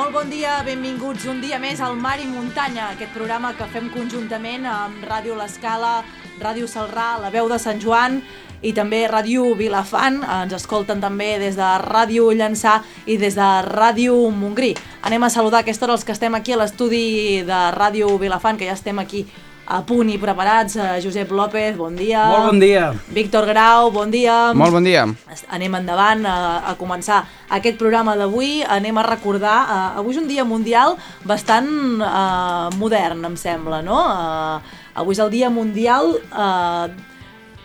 Molt bon dia, benvinguts un dia més al Mar i Muntanya, aquest programa que fem conjuntament amb Ràdio L'Escala, Ràdio Salrà, La Veu de Sant Joan i també Ràdio Vilafant. Ens escolten també des de Ràdio Llançà i des de Ràdio Montgrí. Anem a saludar a aquesta hora els que estem aquí a l'estudi de Ràdio Vilafant, que ja estem aquí a punt i preparats. Eh, Josep López, bon dia. Molt bon dia. Víctor Grau, bon dia. Molt bon dia. Anem endavant a, a començar aquest programa d'avui. Anem a recordar, uh, avui és un dia mundial bastant uh, modern, em sembla, no? Uh, avui és el dia mundial, uh,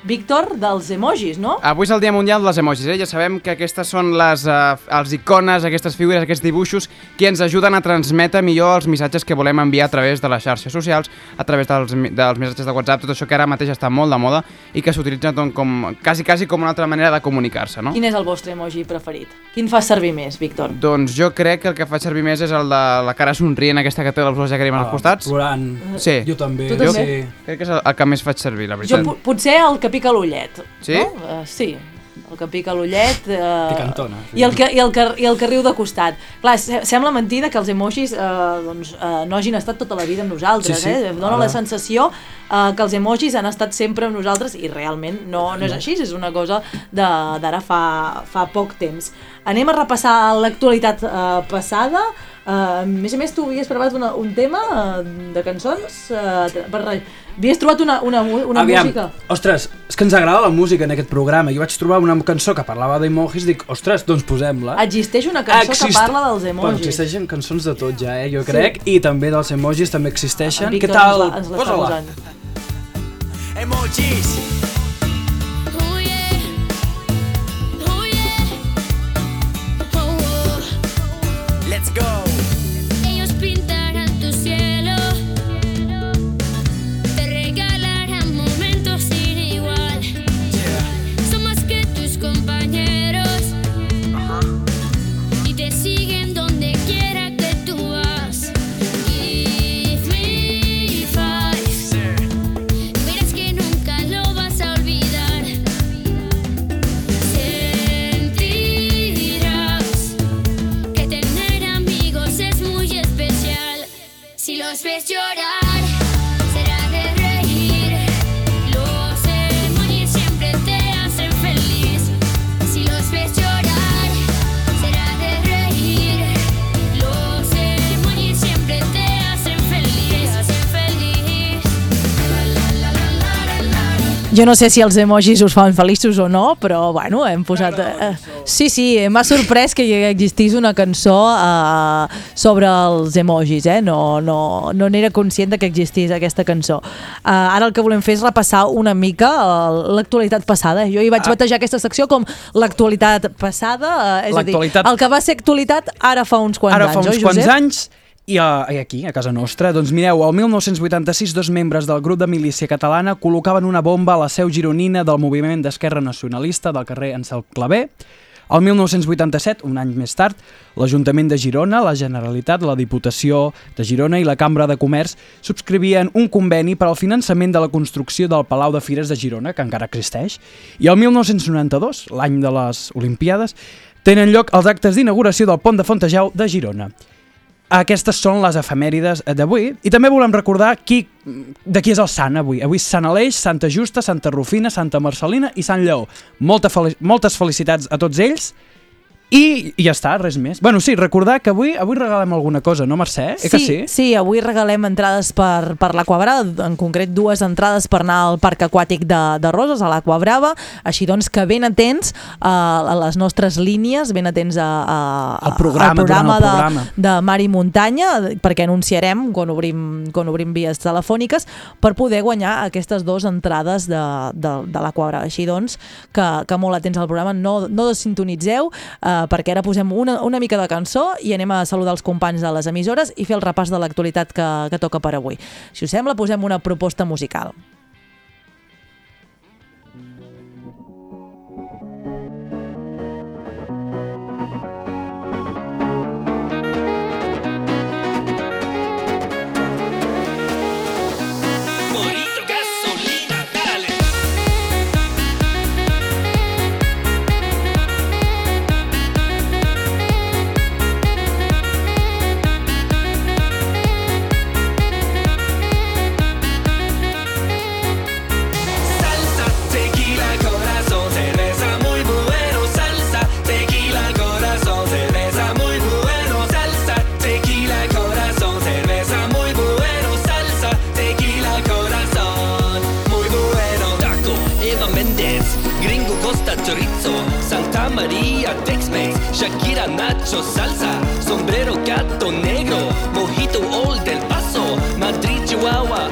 Víctor, dels emojis, no? Avui és el Dia Mundial dels Emojis, eh? Ja sabem que aquestes són les uh, els icones, aquestes figures, aquests dibuixos que ens ajuden a transmetre millor els missatges que volem enviar a través de les xarxes socials, a través dels, dels missatges de WhatsApp, tot això que ara mateix està molt de moda i que s'utilitza doncs, com, quasi, quasi com una altra manera de comunicar-se, no? Quin és el vostre emoji preferit? Quin fa servir més, Víctor? Doncs jo crec que el que faig servir més és el de la cara somrient, aquesta que té els ulls llàgrimes als costats. Plorant. Sí. Jo també. Tu també? Sí. Crec que és el, el que més faig servir, la Jo veritat. po- potser el que pica l'ullet. Sí? No? Uh, sí, el que pica l'ullet... Uh, Picantona, sí. I, el que, i, el que, I el que riu de costat. Clar, se- sembla mentida que els emojis uh, doncs, uh, no hagin estat tota la vida amb nosaltres. Sí, sí. Eh? Dóna Ara. la sensació uh, que els emojis han estat sempre amb nosaltres i realment no, no és així, és una cosa de- d'ara fa, fa poc temps. Anem a repassar l'actualitat uh, passada. Uh, a més a més, tu havies preparat una, un tema uh, de cançons. Uh, per, havies trobat una, una, una Aviam, música. ostres, és que ens agrada la música en aquest programa. Jo vaig trobar una cançó que parlava d'emojis, dic, ostres, doncs posem-la. Existeix una cançó que Exist- parla dels Bueno, emojis. existeixen cançons de tot ja, eh, jo Sí. crec, i també dels emojis també existeixen. Què tal? Ens la, ens l'està Posa-la. Emojis! Si los ves llorar, Jo no sé si els emojis us fan feliços o no, però bueno, hem posat... Eh, sí, sí, m'ha sorprès que existís una cançó eh, sobre els emojis, eh? No, no, no n'era conscient de que existís aquesta cançó. Eh, ara el que volem fer és repassar una mica eh, l'actualitat passada. Jo hi vaig batejar aquesta secció com l'actualitat passada, eh, és a dir, el que va ser actualitat ara fa uns quants Ara anys, fa uns oi, quants anys, i, aquí, a casa nostra, doncs mireu, el 1986 dos membres del grup de milícia catalana col·locaven una bomba a la seu gironina del moviment d'esquerra nacionalista del carrer Ansel Clavé. El 1987, un any més tard, l'Ajuntament de Girona, la Generalitat, la Diputació de Girona i la Cambra de Comerç subscrivien un conveni per al finançament de la construcció del Palau de Fires de Girona, que encara existeix, i el 1992, l'any de les Olimpiades, tenen lloc els actes d'inauguració del pont de Fontejau de Girona. Aquestes són les efemèrides d'avui i també volem recordar qui, de qui és el sant avui. Avui és Sant Aleix, Santa Justa, Santa Rufina, Santa Marcelina i Sant Lleó. Molta fel moltes felicitats a tots ells i, ja està, res més. Bueno, sí, recordar que avui avui regalem alguna cosa, no Mercè? Eh que sí? sí, avui regalem entrades per, per l'Aquabrava, en concret dues entrades per anar al Parc Aquàtic de, de Roses, a l'Aquabrava, així doncs que ben atents a, a les nostres línies, ben atents a, a, Al programa, al programa, el programa. De, de Mar i Muntanya, perquè anunciarem quan obrim, quan obrim vies telefòniques per poder guanyar aquestes dues entrades de, de, de l'Aquabrava. Així doncs, que, que molt atents al programa, no, no desintonitzeu, eh, uh, perquè ara posem una, una mica de cançó i anem a saludar els companys de les emissores i fer el repàs de l'actualitat que, que toca per avui. Si us sembla, posem una proposta musical. María, Tex-Mex, Shakira, Nacho, Salsa, Sombrero, Gato Negro, Mojito Old del Paso, Madrid, Chihuahua,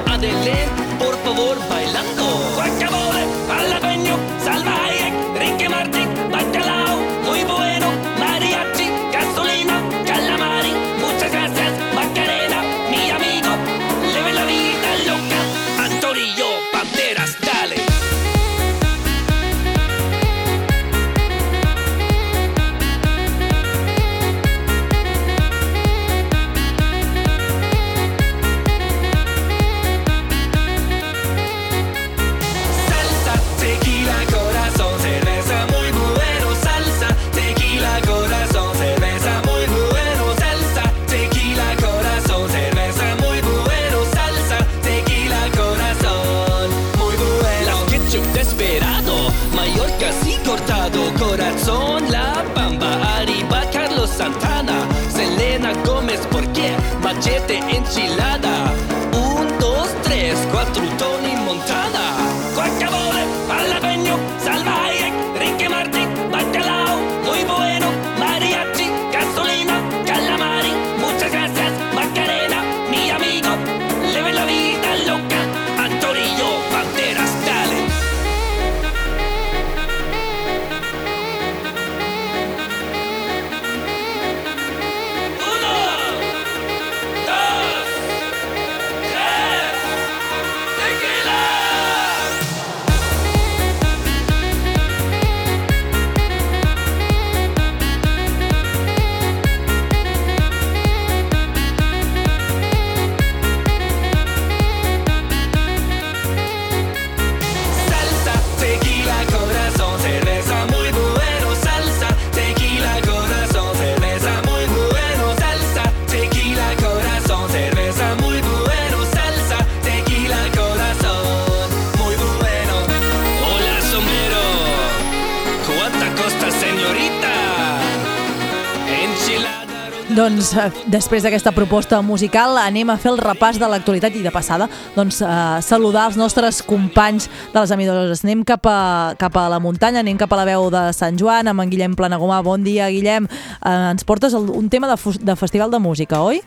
Eh, després d'aquesta proposta musical anem a fer el repàs de l'actualitat i de passada doncs, eh, saludar els nostres companys de les emissores. Anem cap a, cap a la muntanya, anem cap a la veu de Sant Joan amb en Guillem Planagumà. Bon dia, Guillem. Eh, ens portes el, un tema de, de festival de música, oi?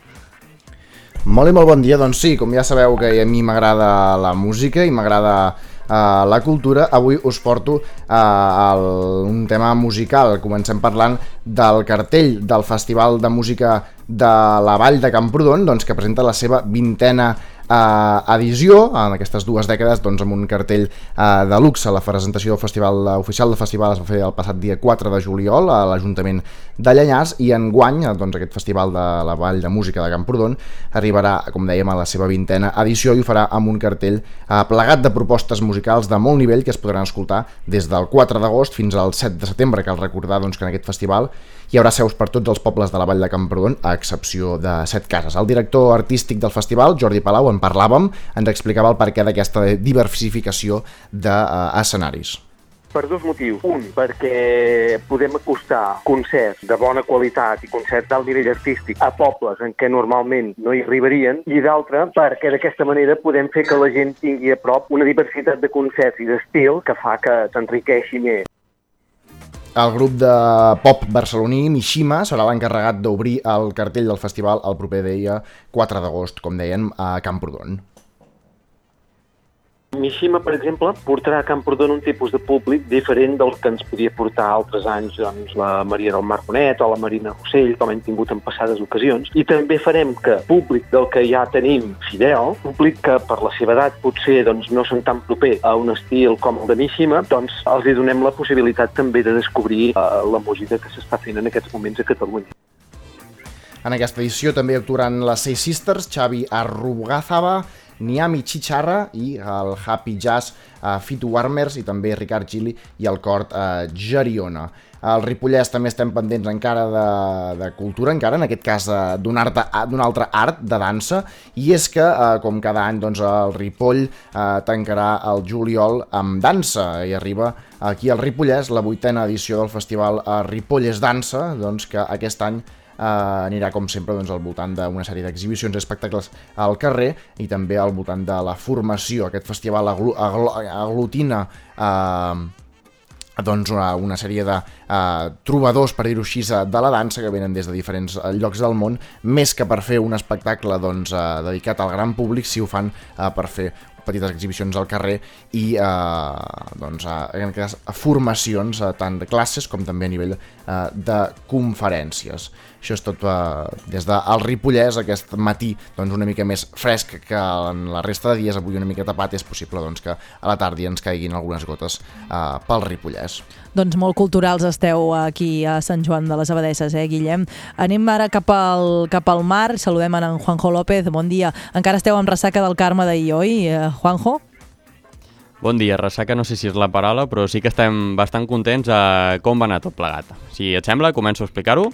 Molt i molt bon dia, doncs sí, com ja sabeu que a mi m'agrada la música i m'agrada uh, la cultura, avui us porto uh, el, un tema musical. Comencem parlant del cartell del Festival de Música de la Vall de Camprodon, doncs, que presenta la seva vintena uh, edició, en aquestes dues dècades, doncs, amb un cartell uh, de luxe. La presentació del festival eh, oficial del festival es va fer el passat dia 4 de juliol a l'Ajuntament de Llanyàs i enguany, eh, doncs, aquest festival de la Vall de Música de Camprodon arribarà, com dèiem, a la seva vintena edició i ho farà amb un cartell uh, plegat de propostes musicals de molt nivell que es podran escoltar des del 4 d'agost fins al 7 de setembre. Cal recordar doncs, que en aquest festival hi haurà seus per tots els pobles de la Vall de Camprodon, a excepció de set cases. El director artístic del festival, Jordi Palau, en parlàvem, ens explicava el perquè d'aquesta diversificació d'escenaris. Per dos motius. Un, perquè podem acostar concerts de bona qualitat i concerts d'alt nivell artístic a pobles en què normalment no hi arribarien, i d'altre, perquè d'aquesta manera podem fer que la gent tingui a prop una diversitat de concerts i d'estil que fa que s'enriqueixi més. El grup de pop barceloní Mishima serà l'encarregat d'obrir el cartell del festival el proper dia 4 d'agost, com deien, a Camprodon. Mishima, per exemple, portarà a Camprodon un tipus de públic diferent del que ens podia portar altres anys doncs, la Maria del Mar Bonet o la Marina Rossell, com hem tingut en passades ocasions. I també farem que públic del que ja tenim fidel, públic que per la seva edat potser doncs, no són tan proper a un estil com el de Mishima, doncs els hi donem la possibilitat també de descobrir eh, la música que s'està fent en aquests moments a Catalunya. En aquesta edició també actuaran les Seis Sisters, Xavi Arrugazaba, Niami Chicharra i el Happy Jazz uh, Fitu Warmers i també Ricard Gili i el cort uh, Geriona. Al Ripollès també estem pendents encara de, de cultura, encara en aquest cas d'un altre art de dansa, i és que, uh, com cada any, doncs, el Ripoll uh, tancarà el juliol amb dansa, i arriba aquí al Ripollès la vuitena edició del festival Ripollès Dansa, doncs, que aquest any eh, anirà com sempre doncs, al voltant d'una sèrie d'exhibicions i espectacles al carrer i també al voltant de la formació. Aquest festival aglu aglu aglutina eh, doncs una, una sèrie de eh, trobadors, per dir-ho així, de la dansa que venen des de diferents eh, llocs del món, més que per fer un espectacle doncs, eh, dedicat al gran públic, si ho fan eh, per fer petites exhibicions al carrer i eh, doncs, eh, en cas, formacions eh, tant de classes com també a nivell de conferències. Això és tot eh, des del Ripollès aquest matí doncs, una mica més fresc que en la resta de dies, avui una mica tapat, és possible doncs, que a la tarda ens caiguin algunes gotes eh, pel Ripollès. Doncs molt culturals esteu aquí a Sant Joan de les Abadesses, eh, Guillem? Anem ara cap al, cap al mar, saludem en Juanjo López, bon dia. Encara esteu amb ressaca del Carme d'ahir, oi, eh, Juanjo? Bon dia, ressaca no sé si és la paraula, però sí que estem bastant contents a com va anar tot plegat. Si et sembla, començo a explicar-ho.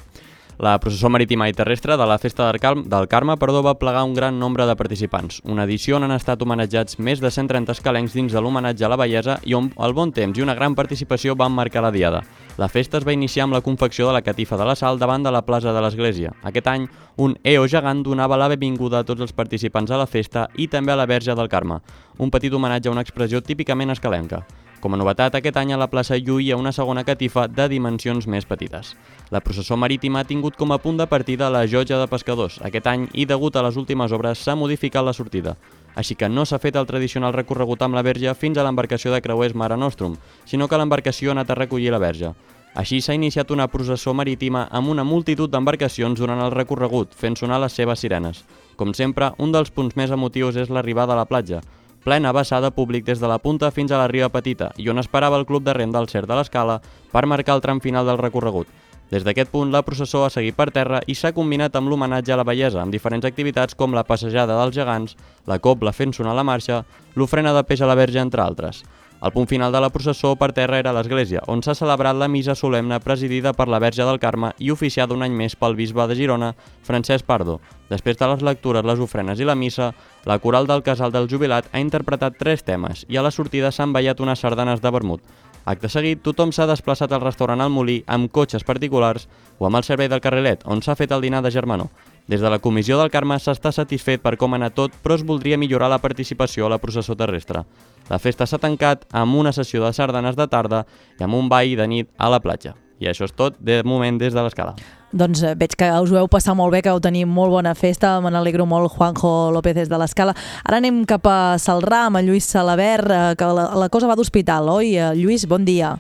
La processó marítima i terrestre de la Festa del, Car del Carme perdó, va plegar un gran nombre de participants. Una edició on han estat homenatjats més de 130 escalencs dins de l'homenatge a la bellesa i on el bon temps i una gran participació van marcar la diada. La festa es va iniciar amb la confecció de la catifa de la sal davant de la plaça de l'església. Aquest any, un EO gegant donava la benvinguda a tots els participants a la festa i també a la Verge del Carme, un petit homenatge a una expressió típicament escalenca. Com a novetat, aquest any a la plaça lluïa una segona catifa de dimensions més petites. La processó marítima ha tingut com a punt de partida la Joja de Pescadors. Aquest any, i degut a les últimes obres, s'ha modificat la sortida. Així que no s'ha fet el tradicional recorregut amb la verge fins a l'embarcació de creuers Mare Nostrum, sinó que l'embarcació ha anat a recollir la verge. Així s'ha iniciat una processó marítima amb una multitud d'embarcacions durant el recorregut, fent sonar les seves sirenes. Com sempre, un dels punts més emotius és l'arribada a la platja, plena vessada públic des de la punta fins a la riba petita i on esperava el club de rem del Cer de l'Escala per marcar el tram final del recorregut. Des d'aquest punt, la processó ha seguit per terra i s'ha combinat amb l'homenatge a la bellesa, amb diferents activitats com la passejada dels gegants, la copla fent sonar la marxa, l'ofrena de peix a la verge, entre altres. El punt final de la processó per terra era l'església, on s'ha celebrat la missa solemne presidida per la Verge del Carme i oficiada un any més pel bisbe de Girona, Francesc Pardo. Després de les lectures, les ofrenes i la missa, la coral del Casal del Jubilat ha interpretat tres temes i a la sortida s'han ballat unes sardanes de vermut. Acte seguit, tothom s'ha desplaçat al restaurant al Molí amb cotxes particulars o amb el servei del carrilet, on s'ha fet el dinar de Germanó. Des de la comissió del Carme s'està satisfet per com ha anat tot, però es voldria millorar la participació a la processó terrestre. La festa s'ha tancat amb una sessió de sardanes de tarda i amb un ball de nit a la platja. I això és tot de moment des de l'escala. Doncs eh, veig que us ho heu passat molt bé, que heu tenir molt bona festa, me n'alegro molt, Juanjo López des de l'Escala. Ara anem cap a Salrà amb en Lluís Salabert, eh, que la, la cosa va d'hospital, oi? Eh, Lluís, bon dia.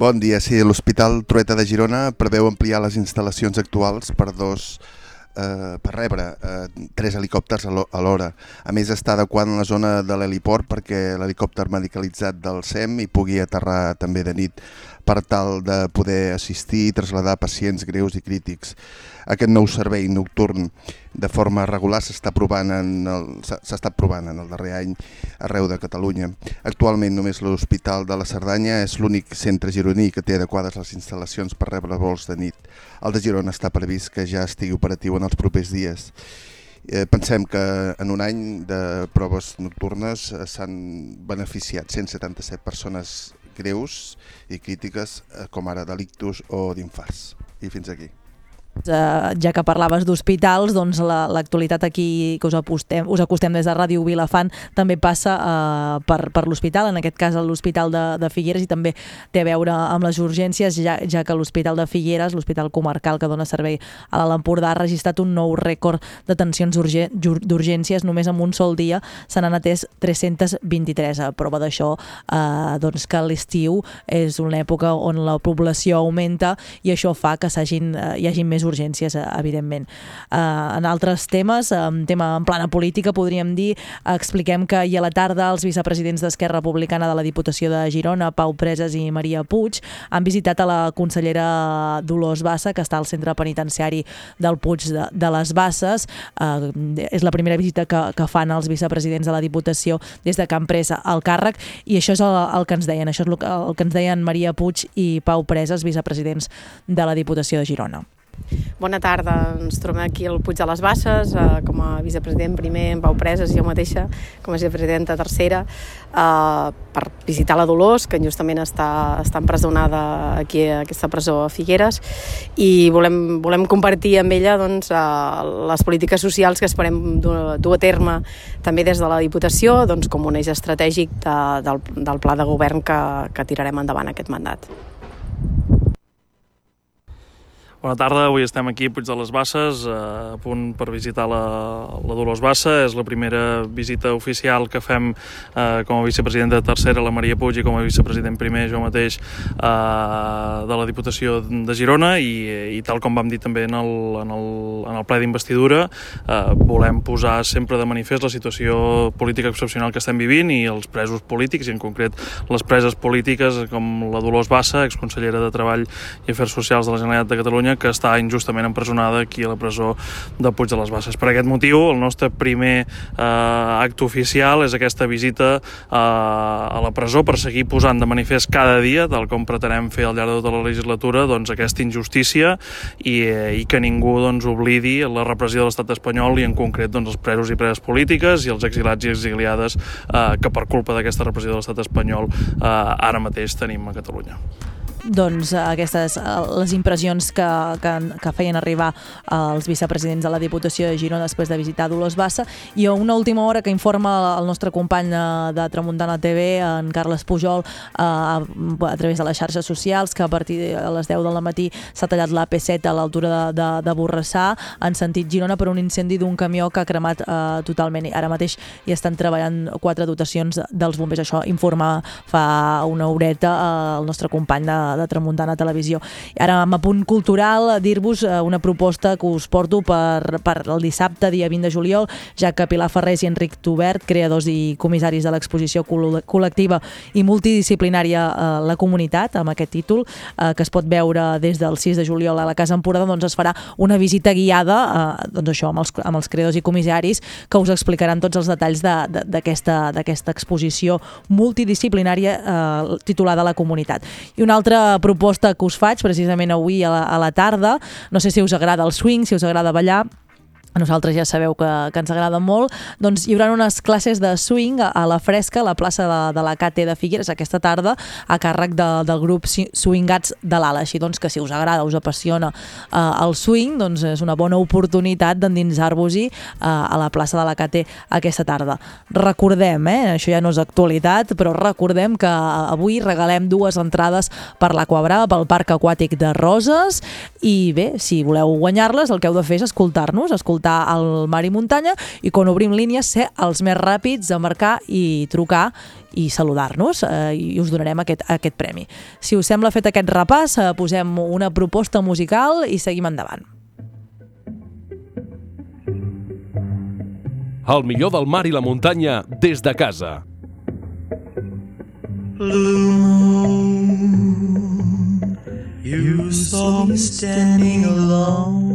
Bon dia, sí, l'Hospital Trueta de Girona preveu ampliar les instal·lacions actuals per dos eh, per rebre eh, tres helicòpters a l'hora. A més, està adequant la zona de l'heliport perquè l'helicòpter medicalitzat del SEM hi pugui aterrar també de nit per tal de poder assistir i traslladar pacients greus i crítics. Aquest nou servei nocturn de forma regular s'està provant en el provant en el darrer any arreu de Catalunya. Actualment només l'Hospital de la Cerdanya és l'únic centre gironí que té adequades les instal·lacions per rebre vols de nit. El de Girona està previst que ja estigui operatiu en els propers dies. Eh, pensem que en un any de proves nocturnes eh, s'han beneficiat 177 persones greus i crítiques, eh, com ara delictus o d'infarts. I fins aquí. Uh, ja que parlaves d'hospitals, doncs la- l'actualitat aquí que us, apostem, us acostem des de Ràdio Vilafant també passa uh, per, per l'hospital, en aquest cas l'Hospital de, de Figueres, i també té a veure amb les urgències, ja, ja que l'Hospital de Figueres, l'hospital comarcal que dona servei a l'Alt Empordà, ha registrat un nou rècord urge- jur- d'urgències. Només en un sol dia se n'han atès 323. A prova d'això, eh, doncs que l'estiu és una època on la població augmenta i això fa que s'hagin, eh, hi hagi més urgències, eh, evidentment. Eh, en altres temes, en tema en plana política, podríem dir, eh, expliquem que ahir a la tarda els vicepresidents d'Esquerra Republicana de la Diputació de Girona, Pau Preses i Maria Puig, han visitat a la consellera Dolors Bassa, que està al centre penitenciari del Puig de, de les Basses. Eh, és la primera visita que, que fan els vicepresidents de la Diputació des de que han pres el càrrec i això és el, el que ens deien, això és el el que ens deien Maria Puig i Pau Preses, vicepresidents de la Diputació de Girona. Bona tarda, ens trobem aquí al Puig de les Basses, eh, com a vicepresident primer en Pau Preses i jo mateixa com a vicepresidenta tercera, eh, per visitar la Dolors, que justament està, està empresonada aquí a aquesta presó a Figueres, i volem, volem compartir amb ella doncs, eh, les polítiques socials que esperem dur, a terme també des de la Diputació doncs, com un eix estratègic de, del, del pla de govern que, que tirarem endavant aquest mandat. Bona tarda, avui estem aquí a Puig de les Basses, a punt per visitar la, la Dolors Bassa. És la primera visita oficial que fem eh, com a vicepresidenta tercera, la Maria Puig, i com a vicepresident primer, jo mateix, eh, de la Diputació de Girona, i, i tal com vam dir també en el, en el, en el ple d'investidura, eh, volem posar sempre de manifest la situació política excepcional que estem vivint i els presos polítics, i en concret les preses polítiques com la Dolors Bassa, exconsellera de Treball i Afers Socials de la Generalitat de Catalunya, que està injustament empresonada aquí a la presó de Puig de les Basses. Per aquest motiu, el nostre primer eh, acte oficial és aquesta visita eh, a la presó per seguir posant de manifest cada dia, tal com pretenem fer al llarg de tota la legislatura, doncs, aquesta injustícia i, eh, i que ningú doncs, oblidi la repressió de l'estat espanyol i en concret doncs, els presos i preses polítiques i els exilats i exiliades eh, que per culpa d'aquesta repressió de l'estat espanyol eh, ara mateix tenim a Catalunya doncs aquestes eh, les impressions que, que, que feien arribar eh, els vicepresidents de la Diputació de Girona després de visitar Dolors Bassa. I a una última hora que informa el nostre company eh, de Tramuntana TV en Carles Pujol a, a través de les xarxes socials que a partir de les 10 del matí s'ha tallat l'AP7 a l'altura de, de, de Borrassà en sentit Girona per un incendi d'un camió que ha cremat eh, totalment. Ara mateix hi estan treballant quatre dotacions dels bombers. Això informa fa una horeta el nostre company de, de Tramuntana Televisió. Ara amb a punt cultural, dir-vos eh, una proposta que us porto per, per el dissabte, dia 20 de juliol, ja que Pilar Ferrés i Enric Tubert, creadors i comissaris de l'exposició col col·lectiva i multidisciplinària eh, La Comunitat, amb aquest títol, eh, que es pot veure des del 6 de juliol a la Casa Empordà, doncs es farà una visita guiada eh, doncs això, amb, els, amb els creadors i comissaris que us explicaran tots els detalls d'aquesta exposició multidisciplinària eh, titulada La Comunitat. I una altra proposta que us faig precisament avui a la, a la tarda, no sé si us agrada el swing, si us agrada ballar, a nosaltres ja sabeu que, que ens agrada molt, doncs hi haurà unes classes de swing a, la fresca, a la plaça de, de la KT de Figueres aquesta tarda, a càrrec de, del grup Swingats de l'Ala. Així doncs que si us agrada, us apassiona eh, el swing, doncs és una bona oportunitat d'endinsar-vos-hi eh, a la plaça de la KT aquesta tarda. Recordem, eh, això ja no és actualitat, però recordem que avui regalem dues entrades per l'Aquabrava, pel Parc Aquàtic de Roses, i bé, si voleu guanyar-les, el que heu de fer és escoltar-nos, escoltar el Mar i Muntanya i quan obrim línies ser els més ràpids de marcar i trucar i saludar-nos eh, i us donarem aquest, aquest premi. Si us sembla fet aquest repàs, eh, posem una proposta musical i seguim endavant. El millor del mar i la muntanya des de casa. Blue moon, you saw me standing alone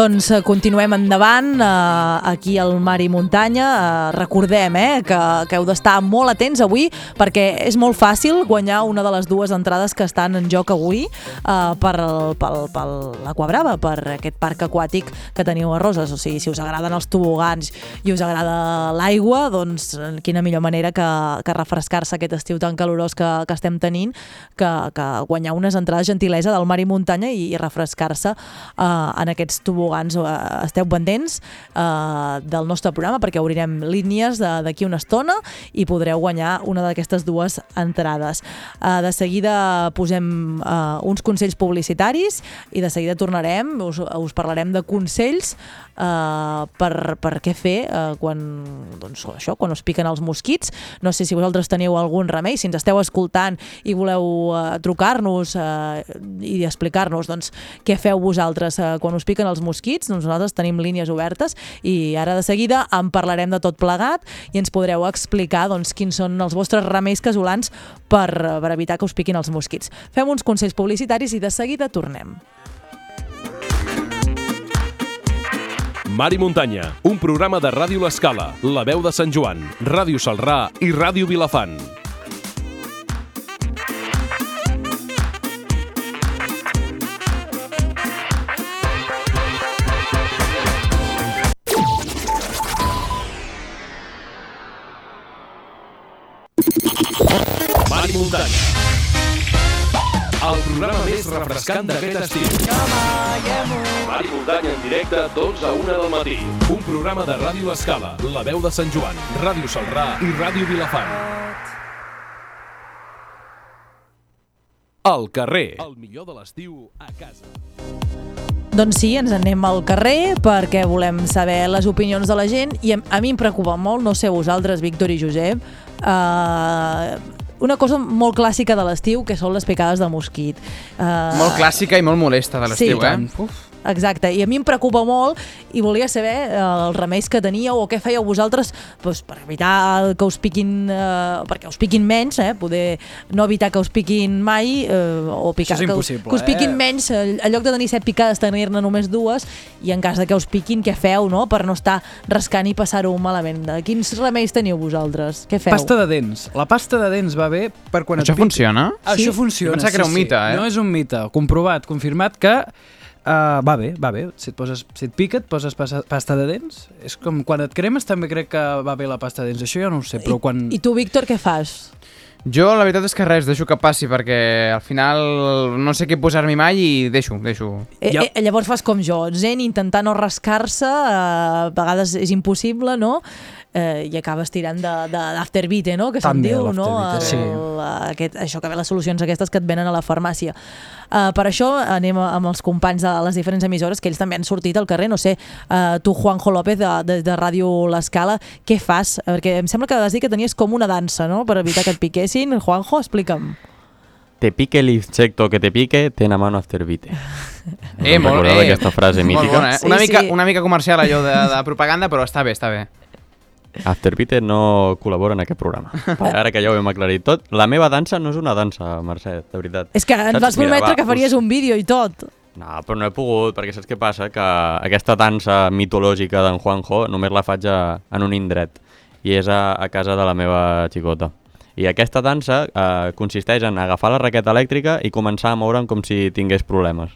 Doncs eh, continuem endavant, eh, aquí al Mar i Muntanya. Eh, recordem eh, que, que heu d'estar molt atents avui perquè és molt fàcil guanyar una de les dues entrades que estan en joc avui eh, per, per, per l'Aquabrava, per aquest parc aquàtic que teniu a Roses. O sigui, si us agraden els tobogans i us agrada l'aigua, doncs quina millor manera que, que refrescar-se aquest estiu tan calorós que, que estem tenint que, que guanyar unes entrades gentilesa del Mar i Muntanya i, i refrescar-se eh, en aquests tobogans. Eh, esteu pendents eh, del nostre programa perquè obrirem línies d'aquí una estona i podreu guanyar una d'aquestes dues entrades. Eh, de seguida posem eh, uns consells publicitaris i de seguida tornarem, us, us parlarem de consells eh, per, per què fer eh, quan, doncs, això, quan us piquen els mosquits. No sé si vosaltres teniu algun remei, si ens esteu escoltant i voleu eh, trucar-nos eh, i explicar-nos doncs, què feu vosaltres eh, quan us piquen els mosquits. Doncs nosaltres tenim línies obertes i ara de seguida en parlarem de tot plegat i ens podreu explicar doncs, quins són els vostres remeis casolans per, per evitar que us piquin els mosquits. Fem uns consells publicitaris i de seguida tornem. Mar i Muntanya, un programa de Ràdio L'Escala, La Veu de Sant Joan, Ràdio Salrà i Ràdio Vilafant. Muntanya. El programa més refrescant d'aquest estiu. Mar i Muntanya en directe, 12 a 1 del matí. Un programa de Ràdio L'Escala, La Veu de Sant Joan, Ràdio Salrà i Ràdio Vilafant. Al carrer. El millor de l'estiu a casa. Doncs sí, ens anem al carrer perquè volem saber les opinions de la gent i a, a mi em preocupa molt, no sé vosaltres, Víctor i Josep, eh, una cosa molt clàssica de l'estiu que són les picades de mosquit. Eh, Molt clàssica i molt molesta de l'estiu, Sí, eh? tant. Exacte, i a mi em preocupa molt i volia saber eh, els remeis que teníeu o què fèieu vosaltres doncs, per evitar que us piquin, eh, perquè us piquin menys, eh, poder no evitar que us piquin mai eh, o picar, Això és que, us- que us piquin eh? menys, eh, en lloc de tenir set picades tenir-ne només dues i en cas de que us piquin, què feu, no?, per no estar rascant i passar-ho malament. Quins remeis teniu vosaltres? Què feu? Pasta de dents. La pasta de dents va bé per quan Això et piqui- funciona? Això Sí? funciona, Jo pensava que era un mite, eh? No és un mite, comprovat, confirmat que uh, va bé, va bé. Si et, poses, si et pica, et poses pasta, pasta de dents. És com quan et cremes també crec que va bé la pasta de dents. Això jo no ho sé, però quan... I tu, Víctor, què fas? Jo la veritat és que res, deixo que passi perquè al final no sé què posar-m'hi mai i deixo, deixo. Eh, eh, llavors fas com jo, zen, intentar no rascar-se, eh, a vegades és impossible, no? Eh, I acabes tirant de- de- d'afterbite, no? Que se'n diu, no? sí. El- aquest, això que ve les solucions aquestes que et venen a la farmàcia. Uh, per això anem a- amb els companys de les diferents emissores, que ells també han sortit al carrer. No sé, uh, tu, Juanjo López, de, de, de Ràdio L'Escala, què fas? Perquè em sembla que vas dir que tenies com una dansa, no?, per evitar que et piquessin. Juanjo, explica'm. Te pique el insecto que te pique, ten a mano afterbite. Eh, Us molt, eh, d'aquesta frase molt mítica? bona, eh? Sí, una, mica, sí. una mica comercial allò de, de propaganda, però està bé, està bé. Afterbeat no col·labora en aquest programa. Ara que ja ho hem aclarit tot, la meva dansa no és una dansa, Mercè, de veritat. És que ens Saps? vas prometre va, que faries us- un vídeo i tot. No, però no he pogut, perquè saps què passa? Que aquesta dansa mitològica d'en Juanjo només la faig a, en un indret, i és a, a casa de la meva xicota. I aquesta dansa eh, consisteix en agafar la raqueta elèctrica i començar a moure'm com si tingués problemes.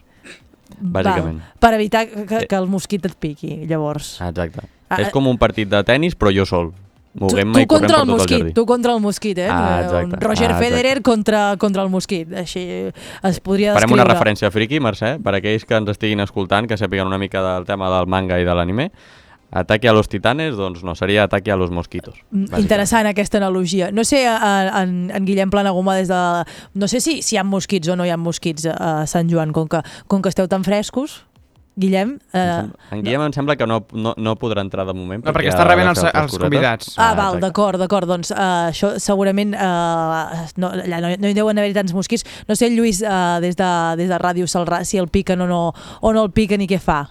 Bàsicament. Val, per evitar que, que el mosquit et piqui, llavors. Exacte. Ah, és com un partit de tennis, però jo sol. Tu, Moguem-me tu i contra per el tot el mosquit, jardí. tu contra el mosquit, eh? Ah, exacte. Roger Ah, exacte. Federer contra, contra el mosquit. Així es podria descriure. Farem una referència friki, Mercè, per aquells que ens estiguin escoltant, que sàpiguen una mica del tema del manga i de l'anime. Ataque a los titanes, doncs no, seria ataque a los mosquitos. Mm, Interessant aquesta analogia. No sé, en, en Guillem Planaguma des de... No sé si, si hi ha mosquits o no hi ha mosquits a Sant Joan, com que, com que esteu tan frescos. Guillem... Eh, En Guillem em sembla que no, no, no podrà entrar de moment. No, perquè ha està rebent de els- els convidats. Ah, val, exacte. d'acord, d'acord. Doncs uh, això segurament uh, no, allà no, no hi deuen haver tants mosquits. No sé, Lluís, uh, des, de, des de Ràdio Salrà, si el piquen o no, o no el piquen i què fa.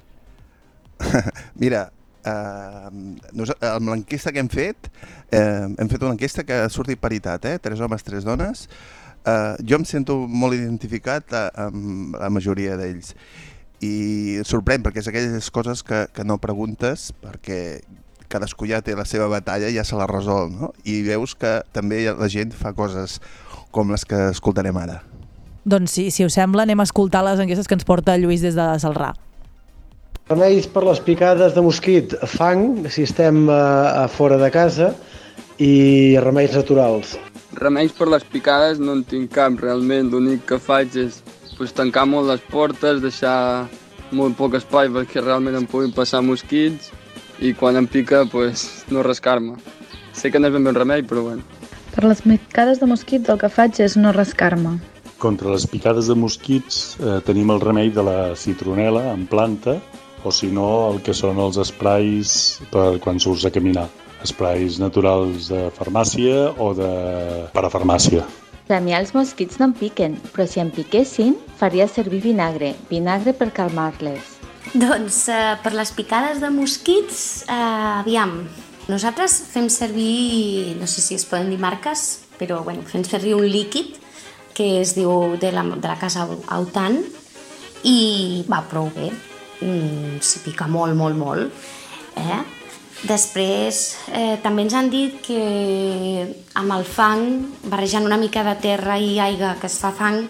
Mira, eh, nos, amb l'enquesta que hem fet, eh, hem fet una enquesta que ha sortit paritat, eh? tres homes, tres dones. Eh, jo em sento molt identificat amb la majoria d'ells. I sorprèn, perquè és aquelles coses que, que no preguntes, perquè cadascú ja té la seva batalla i ja se la resol, no? I veus que també la gent fa coses com les que escoltarem ara. Doncs si, si us sembla, anem a escoltar les enquestes que ens porta Lluís des de Salrà. Remeis per les picades de mosquit, fang, si estem a, a fora de casa, i remeis naturals. Remeis per les picades no en tinc cap, realment. L'únic que faig és pues, tancar molt les portes, deixar molt poc espai perquè realment em puguin passar mosquits i quan em pica pues, no rascar-me. Sé que no és ben bé un remei, però bueno. Per les picades de mosquits el que faig és no rascar-me. Contra les picades de mosquits eh, tenim el remei de la citronela en planta o si no el que són els esprais per quan surts a caminar. Esprais naturals de farmàcia o de parafarmàcia. A mi els mosquits no em piquen, però si em piquessin, faria servir vinagre. Vinagre per calmar-les. Doncs eh, per les picades de mosquits, eh, aviam, nosaltres fem servir, no sé si es poden dir marques, però bueno, fem servir un líquid que es diu de la, de la casa Autant i va prou bé, mm, si pica molt, molt, molt. Eh? Després eh, també ens han dit que amb el fang, barrejant una mica de terra i aigua que es fa fang,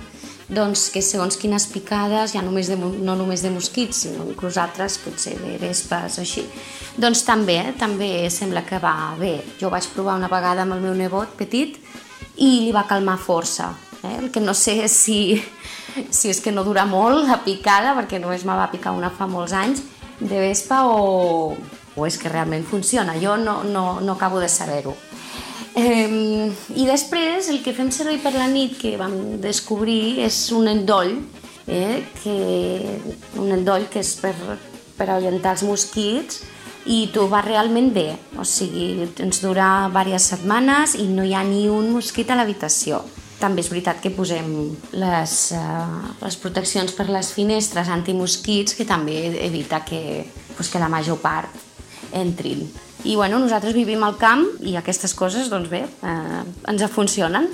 doncs que segons quines picades, ja només de, no només de mosquits, sinó inclús altres, potser de vespes o així, doncs també, també sembla que va bé. Jo vaig provar una vegada amb el meu nebot petit i li va calmar força. Eh? El que no sé si, si és que no dura molt la picada, perquè només me va picar una fa molts anys, de vespa o, o és que realment funciona. Jo no, no, no acabo de saber-ho. Eh, I després el que fem servir per la nit que vam descobrir és un endoll, eh, que, un endoll que és per, per ahuyentar els mosquits i tu va realment bé, o sigui, ens dura diverses setmanes i no hi ha ni un mosquit a l'habitació. També és veritat que posem les, uh, les proteccions per les finestres antimosquits que també evita que, pues, que la major part entrin. I bueno, nosaltres vivim al camp i aquestes coses, doncs bé, eh, ens funcionen.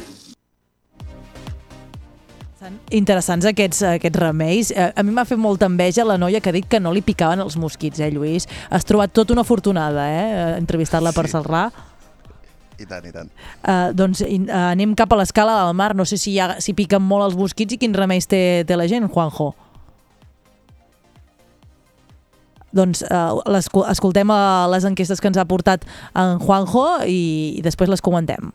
Interessants aquests, aquests remeis. Eh, A mi m'ha fet molta enveja la noia que ha dit que no li picaven els mosquits, eh, Lluís? Has trobat tota una afortunada, eh, entrevistar-la per Salrà. I tant, i tant. Uh, doncs uh, anem cap a l'escala del mar. No sé si, hi ha, si piquen molt els mosquits i quins remeis té, té la gent, Juanjo. Doncs uh, escoltem uh, les enquestes que ens ha portat en Juanjo i, i després les comentem.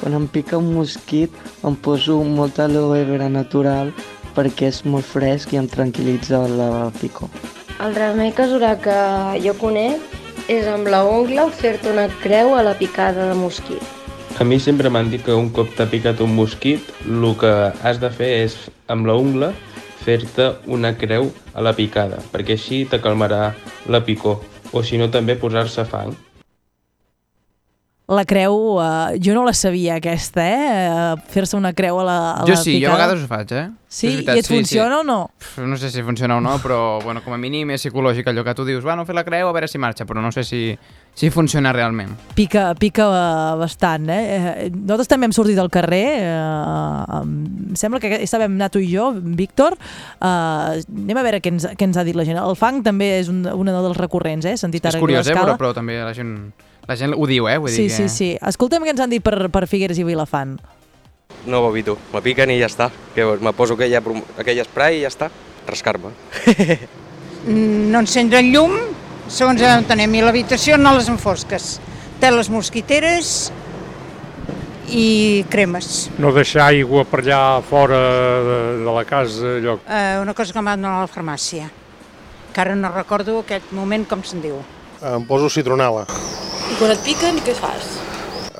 Quan em pica un mosquit em poso molta aloe vera natural perquè és molt fresc i em tranquil·litza la picor. El remei casolà que jo conec és amb la ungla fer-te una creu a la picada de mosquit. A mi sempre m'han dit que un cop t'ha picat un mosquit, el que has de fer és, amb la ungla, fer-te una creu a la picada, perquè així te calmarà la picor, o si no també posar-se fang. La creu, uh, jo no la sabia aquesta, eh? Uh, Fer-se una creu a la, a Jo la sí, jo a picada. vegades ho faig, eh? Sí? Veritat, I et funciona o no? Pff, No sé si funciona o no, però bueno, com a mínim és psicològic allò que tu dius, bueno, fer la creu a veure si marxa, però no sé si, si funciona realment. Pica, pica uh, bastant, eh? Eh, Nosaltres també hem sortit al carrer, uh, em sembla que aquesta vam anar tu i jo, Víctor, uh, anem a veure què ens, què ens ha dit la gent. El fang també és un, una dels recurrents, eh? Sentit és ara curiós, eh? Però, però també la gent, la gent ho diu, eh? Vull Sí, dir sí, que... sí. Escolta'm què ens han dit per, per Figueres i Vilafant. No ho evito, me piquen i ja està. Que me poso aquella, aquell spray i ja està, rascar-me. Mm, no encendre el llum, segons on anem, i l'habitació no les enfosques. Teles mosquiteres i cremes. No deixar aigua per allà fora de, de la casa, allò. Eh, una cosa que m'ha donat a la farmàcia, que ara no recordo aquest moment com se'n diu. Em poso citronela, I quan et piquen, què fas?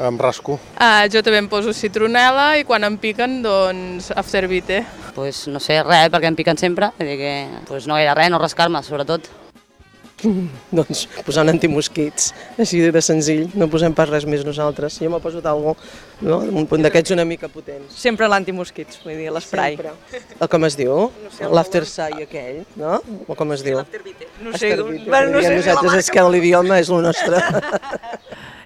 em rasco. Ah, jo també em poso citronela i quan em piquen, doncs, aftervite. Pues no sé, res, perquè em piquen sempre, vull dir que pues no gaire res, no rascar-me, sobretot. doncs posant antimosquits, així de senzill, no posem pas res més nosaltres. Jo m'he posat algo, no? un punt d'aquests una mica potents. Sempre l'antimosquits, vull dir, l'esprai. El com es diu? L'aftersai aquell, no? O com es diu? No sé, Aftervite, bueno, no sé, nosaltres, és que l'idioma és el nostre.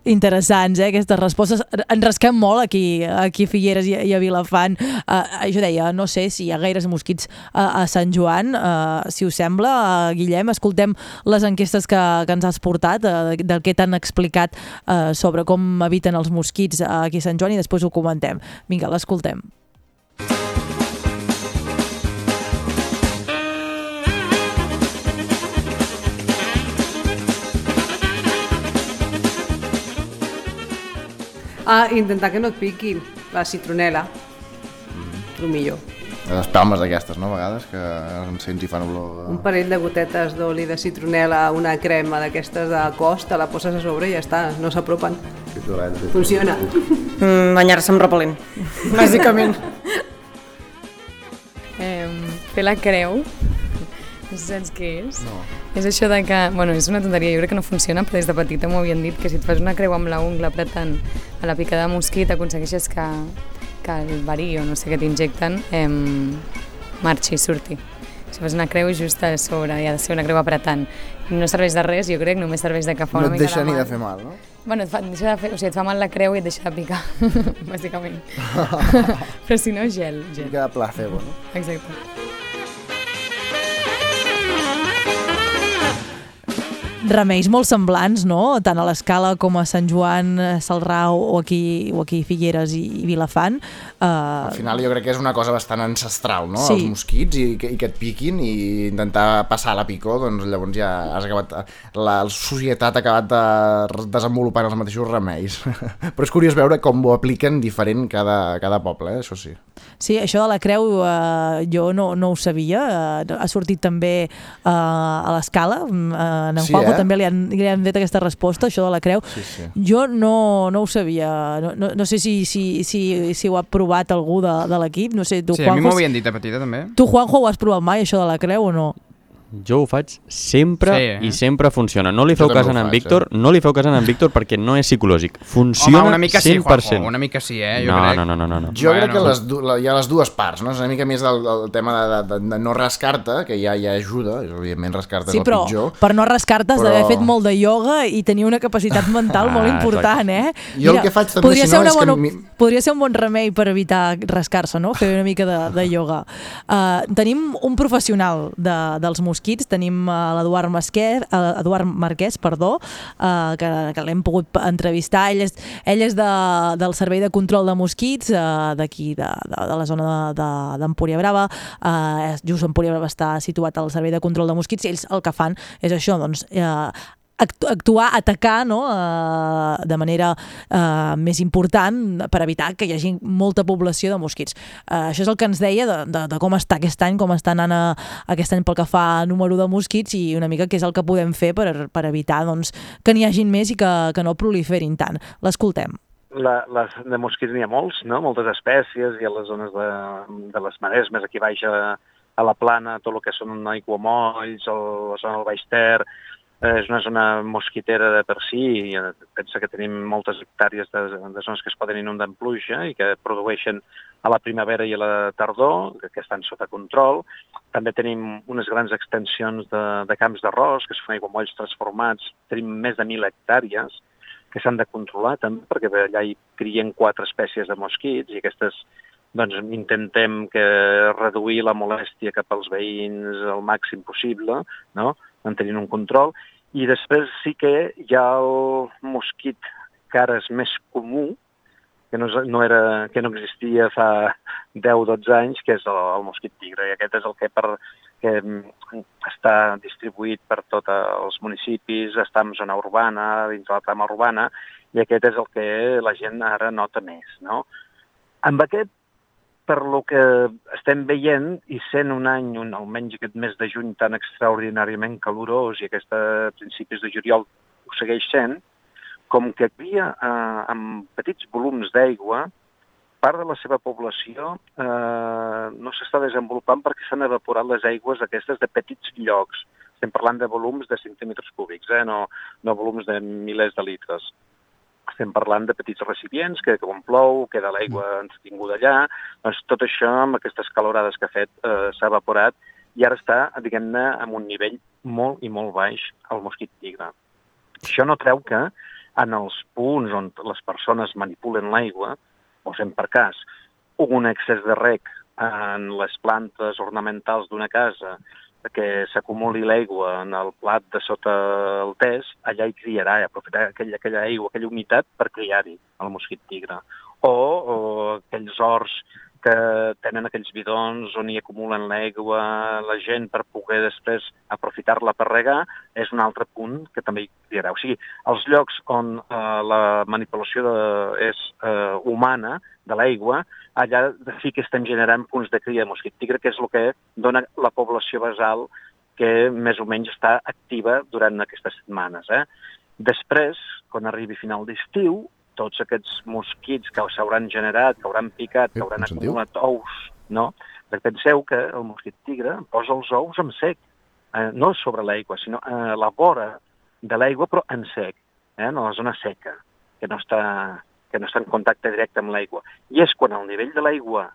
Interessants, eh, aquestes respostes. Ens rasquem molt aquí, aquí a Figueres i, i a Vilafant. Uh, jo deia, no sé si hi ha gaires mosquits a, a Sant Joan. Uh, si us sembla, uh, Guillem, escoltem les enquestes que, que ens has portat, uh, del que t'han explicat uh, sobre com eviten els mosquits uh, aquí a Sant Joan i després ho comentem. Vinga, l'escoltem. Ah, intentar que no et piquin, la citronela, Mm. el millor. Les palmes d'aquestes, no? A vegades, que em sents i fan olor... Un parell de gotetes d'oli de citronela, una crema d'aquestes de cos, te la poses a sobre i ja està, no s'apropen. De... Funciona. Mm, Banyar-se amb repel·lent, bàsicament. Eh, fer la creu, no sé si saps què és. No. És això de que, bueno, és una tonteria, jo crec que no funciona, però des de petita m'ho havien dit, que si et fas una creu amb la ungla apretant a la picada de mosquit aconsegueixes que, que el verí o no sé què t'injecten eh, marxi i surti. Si fas una creu just a sobre, i ha de ser una creu apretant. No serveix de res, jo crec, només serveix de que fa No una et mica deixa de ni mal. de fer mal, no? Bueno, et, fa, et deixa de fer, o sigui, et fa mal la creu i et deixa de picar, bàsicament. Però si no, gel, gel. Mica de placebo, no? Exacte. Remeis molt semblants, no? Tant a l'escala com a Sant Joan, eh, Salrà o aquí, o aquí Figueres i, i Vilafant. Uh, Al final jo crec que és una cosa bastant ancestral, no? Sí. Els mosquits i, i que et piquin i intentar passar la picor, doncs llavors ja has acabat, la societat ha acabat de, desenvolupant els mateixos remeis. Però és curiós veure com ho apliquen diferent cada, cada poble, eh? això sí. Sí, això de la creu uh, jo no, no ho sabia. Uh, ha sortit també uh, a l'escala. Uh, en Sí, Juanjo eh? també li han, li han fet aquesta resposta, això de la creu. Sí, sí. Jo no, no ho sabia. No, no, no sé si, si, si, si ho ha provat algú de, de l'equip. No sé, tu, Sí, a mi Juanjo, m'ho havien dit de petita, també. tu, Juanjo, ho has provat mai, això de la creu, o no? Jo ho faig sempre Sí, eh? i sempre funciona. No li feu cas en faig, Víctor, no li feu cas a en Víctor perquè no és psicològic. Funciona Home, una mica sí, 100%. Juanjo, una mica sí, eh, jo no, crec. No, no, no, no, no. Jo bueno. crec que les, la, hi ha les dues parts, no? És una mica més del, del tema de, de, de no rascar-te, que ja, ja ajuda, és, evidentment rascar-te Sí, és el però pitjor. per no rascar-te has Però- d'haver fet molt de ioga i tenir una capacitat mental molt Ah, important, eh? Jo el que faig també, podria si ser no, una és que bona, mi- Podria ser un bon remei per evitar rascar-se, no? Fer una mica de, de ioga. Uh, tenim un professional de, dels mosquits, tenim uh, l'Eduard Masquer, uh, Eduard Marquès, perdó, uh, que, que l'hem pogut entrevistar. Ell és, ell és de, del Servei de Control de Mosquits, uh, d'aquí, de, de, de la zona d'Empúria de, d'Empúria Brava. Uh, just Empúria Brava està situat al Servei de Control de Mosquits i ells el que fan és això, doncs, actu- actuar, atacar no? uh, de manera uh, més important per evitar que hi hagi molta població de mosquits. Uh, això és el que ens deia de, de, de com està aquest any, com està anant a, aquest any pel que fa a número de mosquits i una mica què és el que podem fer per, per evitar doncs, que n'hi hagin més i que, que no proliferin tant. L'escoltem. La, les, de mosquits n'hi ha molts, no? moltes espècies, i a les zones de, de les maresmes, aquí baix a, a la plana, tot el que són aiguamolls, el, la zona del Baix Ter, és una zona mosquitera de per si, i eh, pensa que tenim moltes hectàrees de, de zones que es poden inundar amb pluja i que produeixen a la primavera i a la tardor, que, que estan sota control. També tenim unes grans extensions de, de camps d'arròs, que són aiguamolls transformats, tenim més de 1.000 hectàrees que s'han de controlar també, perquè allà hi crien quatre espècies de mosquits i aquestes doncs intentem que reduir la molèstia cap als veïns al màxim possible, no? Mantenint un control, i després sí que hi ha el mosquit que ara és més comú, que no, no, era, que no existia fa 10-12 anys, que és el, el mosquit tigre, i aquest és el que, per, que mm, està distribuït per tots els municipis, està en zona urbana, dins de la trama urbana, i aquest és el que la gent ara nota més. No? Amb aquest per lo que estem veient i sent un any, un, almenys aquest mes de juny tan extraordinàriament calorós i aquest principis de juliol ho segueix sent, com que havia eh, amb petits volums d'aigua, part de la seva població eh, no s'està desenvolupant perquè s'han evaporat les aigües aquestes de petits llocs. Estem parlant de volums de centímetres cúbics, eh? no, no volums de milers de litres estem parlant de petits recipients que quan plou queda l'aigua mm. entretinguda allà, doncs tot això amb aquestes calorades que ha fet eh, s'ha evaporat i ara està, diguem-ne, en un nivell molt i molt baix el mosquit tigre. Això no treu que en els punts on les persones manipulen l'aigua, posem per cas, un excés de rec en les plantes ornamentals d'una casa que s'acumuli l'aigua en el plat de sota el tes, allà hi criarà, i aprofitar aquella, aquella aigua, aquella humitat per criar-hi el mosquit tigre. O, o aquells horts que tenen aquells bidons on hi acumulen l'aigua la gent per poder després aprofitar-la per regar, és un altre punt que també hi criarà. O sigui, els llocs on eh, la manipulació de, és eh, humana, de l'aigua, allà sí que estem generant punts de cria de mosquit tigre, que és el que dona la població basal que més o menys està activa durant aquestes setmanes. Eh? Després, quan arribi final d'estiu, tots aquests mosquits que s'hauran generat, que hauran picat, que hauran acumulat ous, no? Perquè penseu que el mosquit tigre posa els ous en sec, eh, no sobre l'aigua, sinó a la vora de l'aigua, però en sec, eh, en la zona seca, que no està que no està en contacte directe amb l'aigua. I és quan el nivell de l'aigua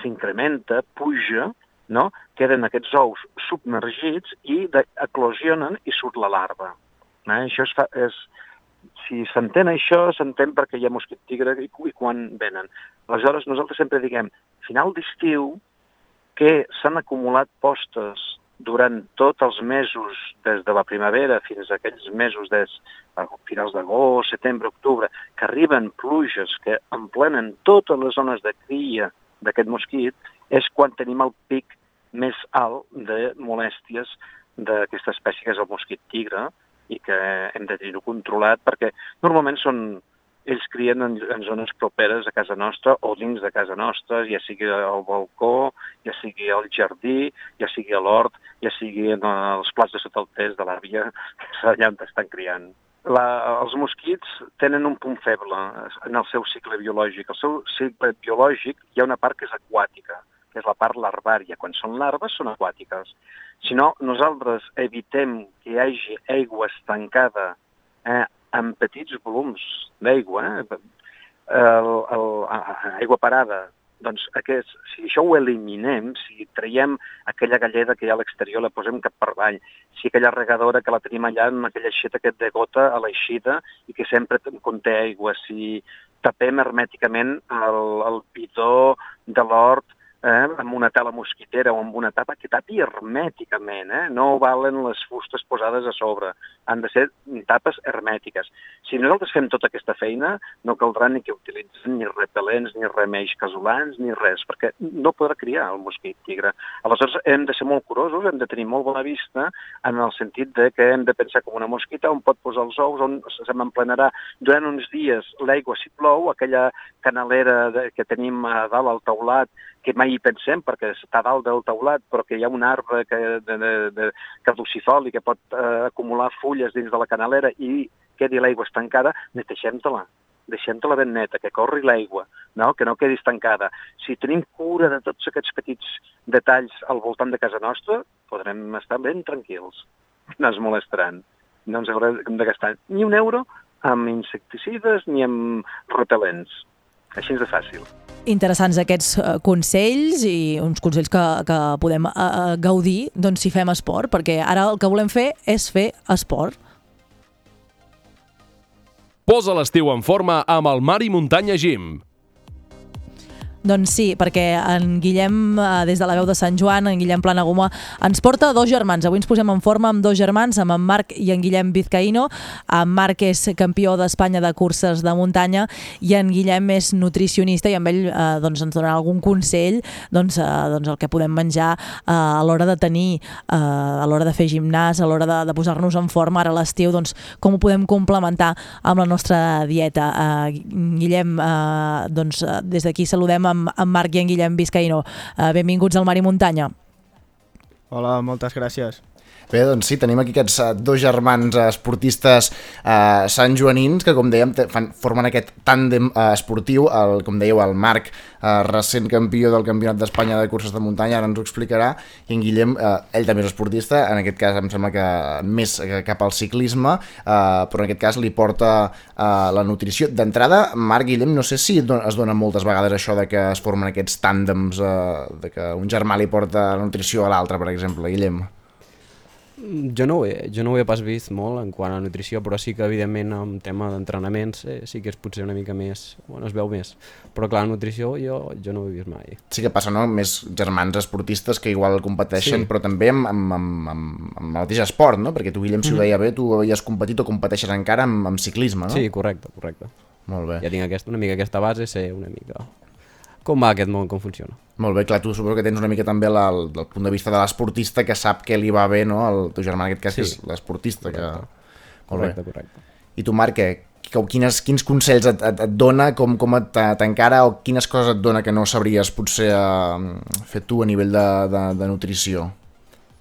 s'incrementa, puja, no? queden aquests ous submergits i eclosionen i surt la larva. Eh? Això es fa, és, si s'entén això, s'entén perquè hi ha mosquit tigre i, i quan venen. Aleshores, nosaltres sempre diguem, final d'estiu, que s'han acumulat postes durant tots els mesos, des de la primavera fins a aquells mesos des a finals d'agost, setembre, octubre, que arriben pluges que emplenen totes les zones de cria d'aquest mosquit, és quan tenim el pic més alt de molèsties d'aquesta espècie que és el mosquit tigre i que hem de tenir-ho controlat perquè normalment són ells crien en, en zones properes a casa nostra o dins de casa nostra, ja sigui al balcó, ja sigui al jardí, ja sigui a l'hort, ja sigui en els plats de sota el test de l'àvia, allà on estan criant. La, els mosquits tenen un punt feble en el seu cicle biològic. El seu cicle biològic hi ha una part que és aquàtica, que és la part larvària. Quan són larves són aquàtiques. Si no, nosaltres evitem que hi hagi aigua estancada eh, amb petits volums d'aigua, eh? aigua parada, doncs aquest, si això ho eliminem, si traiem aquella galleda que hi ha a l'exterior, la posem cap per avall, si aquella regadora que la tenim allà amb aquella aixeta que de gota a l'eixida i que sempre conté aigua, si tapem hermèticament el, el pitó de l'hort eh, amb una tela mosquitera o amb una tapa que tapi hermèticament, eh? no valen les fustes posades a sobre, han de ser tapes hermètiques. Si nosaltres fem tota aquesta feina, no caldrà ni que utilitzen ni repel·lents, ni remeis casolans, ni res, perquè no podrà criar el mosquit tigre. Aleshores hem de ser molt curosos, hem de tenir molt bona vista en el sentit de que hem de pensar com una mosquita on pot posar els ous, on se m'emplenarà durant uns dies l'aigua si plou, aquella canalera que tenim a dalt al teulat que mai hi pensem perquè està dalt del teulat, però que hi ha un arbre que, de, de, de caducifoli que pot eh, acumular fulles dins de la canalera i quedi l'aigua estancada, neteixem-te-la deixem-te-la ben neta, que corri l'aigua, no? que no quedi estancada. Si tenim cura de tots aquests petits detalls al voltant de casa nostra, podrem estar ben tranquils, no es molestaran. no ens haurem de gastar ni un euro amb insecticides ni amb repel·lents. Així és de fàcil. Interessants aquests eh, consells i uns consells que, que podem eh, gaudir doncs, si fem esport, perquè ara el que volem fer és fer esport. Posa l'estiu en forma amb el Mar i Muntanya Gym. Doncs sí, perquè en Guillem, eh, des de la veu de Sant Joan, en Guillem Planagumà, ens porta dos germans. Avui ens posem en forma amb dos germans, amb en Marc i en Guillem Vizcaíno. En Marc és campió d'Espanya de curses de muntanya i en Guillem és nutricionista i amb ell eh, doncs ens donarà algun consell doncs, eh, doncs el que podem menjar eh, a l'hora de tenir, eh, a l'hora de fer gimnàs, a l'hora de, de posar-nos en forma ara a l'estiu, doncs com ho podem complementar amb la nostra dieta. Eh, Guillem, eh, doncs eh, des d'aquí saludem amb, amb Marc i en Guillem Vizcaíno. Uh, benvinguts al Mar i Muntanya. Hola, moltes gràcies. Bé, doncs sí, tenim aquí aquests uh, dos germans uh, esportistes uh, santjoanins que, com dèiem, fan, formen aquest tàndem uh, esportiu. El, com dèieu, el Marc, uh, recent campió del Campionat d'Espanya de curses de muntanya, ara ens ho explicarà, i en Guillem, uh, ell també és esportista, en aquest cas em sembla que més cap al ciclisme, uh, però en aquest cas li porta uh, la nutrició. D'entrada, Marc, Guillem, no sé si es dona moltes vegades això de que es formen aquests tàndems, uh, de que un germà li porta la nutrició a l'altre, per exemple, Guillem. Jo no, ho he, jo no ho he pas vist molt en quant a nutrició, però sí que evidentment en tema d'entrenaments eh, sí que és potser una mica més, bueno, es veu més. Però clar, nutrició jo, jo no ho he vist mai. Sí que passa, no?, més germans esportistes que igual competeixen, sí. però també amb, amb, amb, amb, amb el mateix esport, no? Perquè tu, Guillem, si ho deia bé, tu havies competit o competeixes encara amb, amb ciclisme, no? Sí, correcte, correcte. Molt bé. Ja tinc aquest, una mica aquesta base, sé una mica com va aquest món, com funciona. Molt bé, clar, tu suposo que tens una mica també la, el, del punt de vista de l'esportista que sap que li va bé, no? El teu germà en aquest cas sí. és l'esportista. Que... Correcte, correcte. I tu, Marc, què, quines, quins consells et, et, et dona, com, com t'encara o quines coses et dona que no sabries potser uh, fer tu a nivell de, de, de nutrició?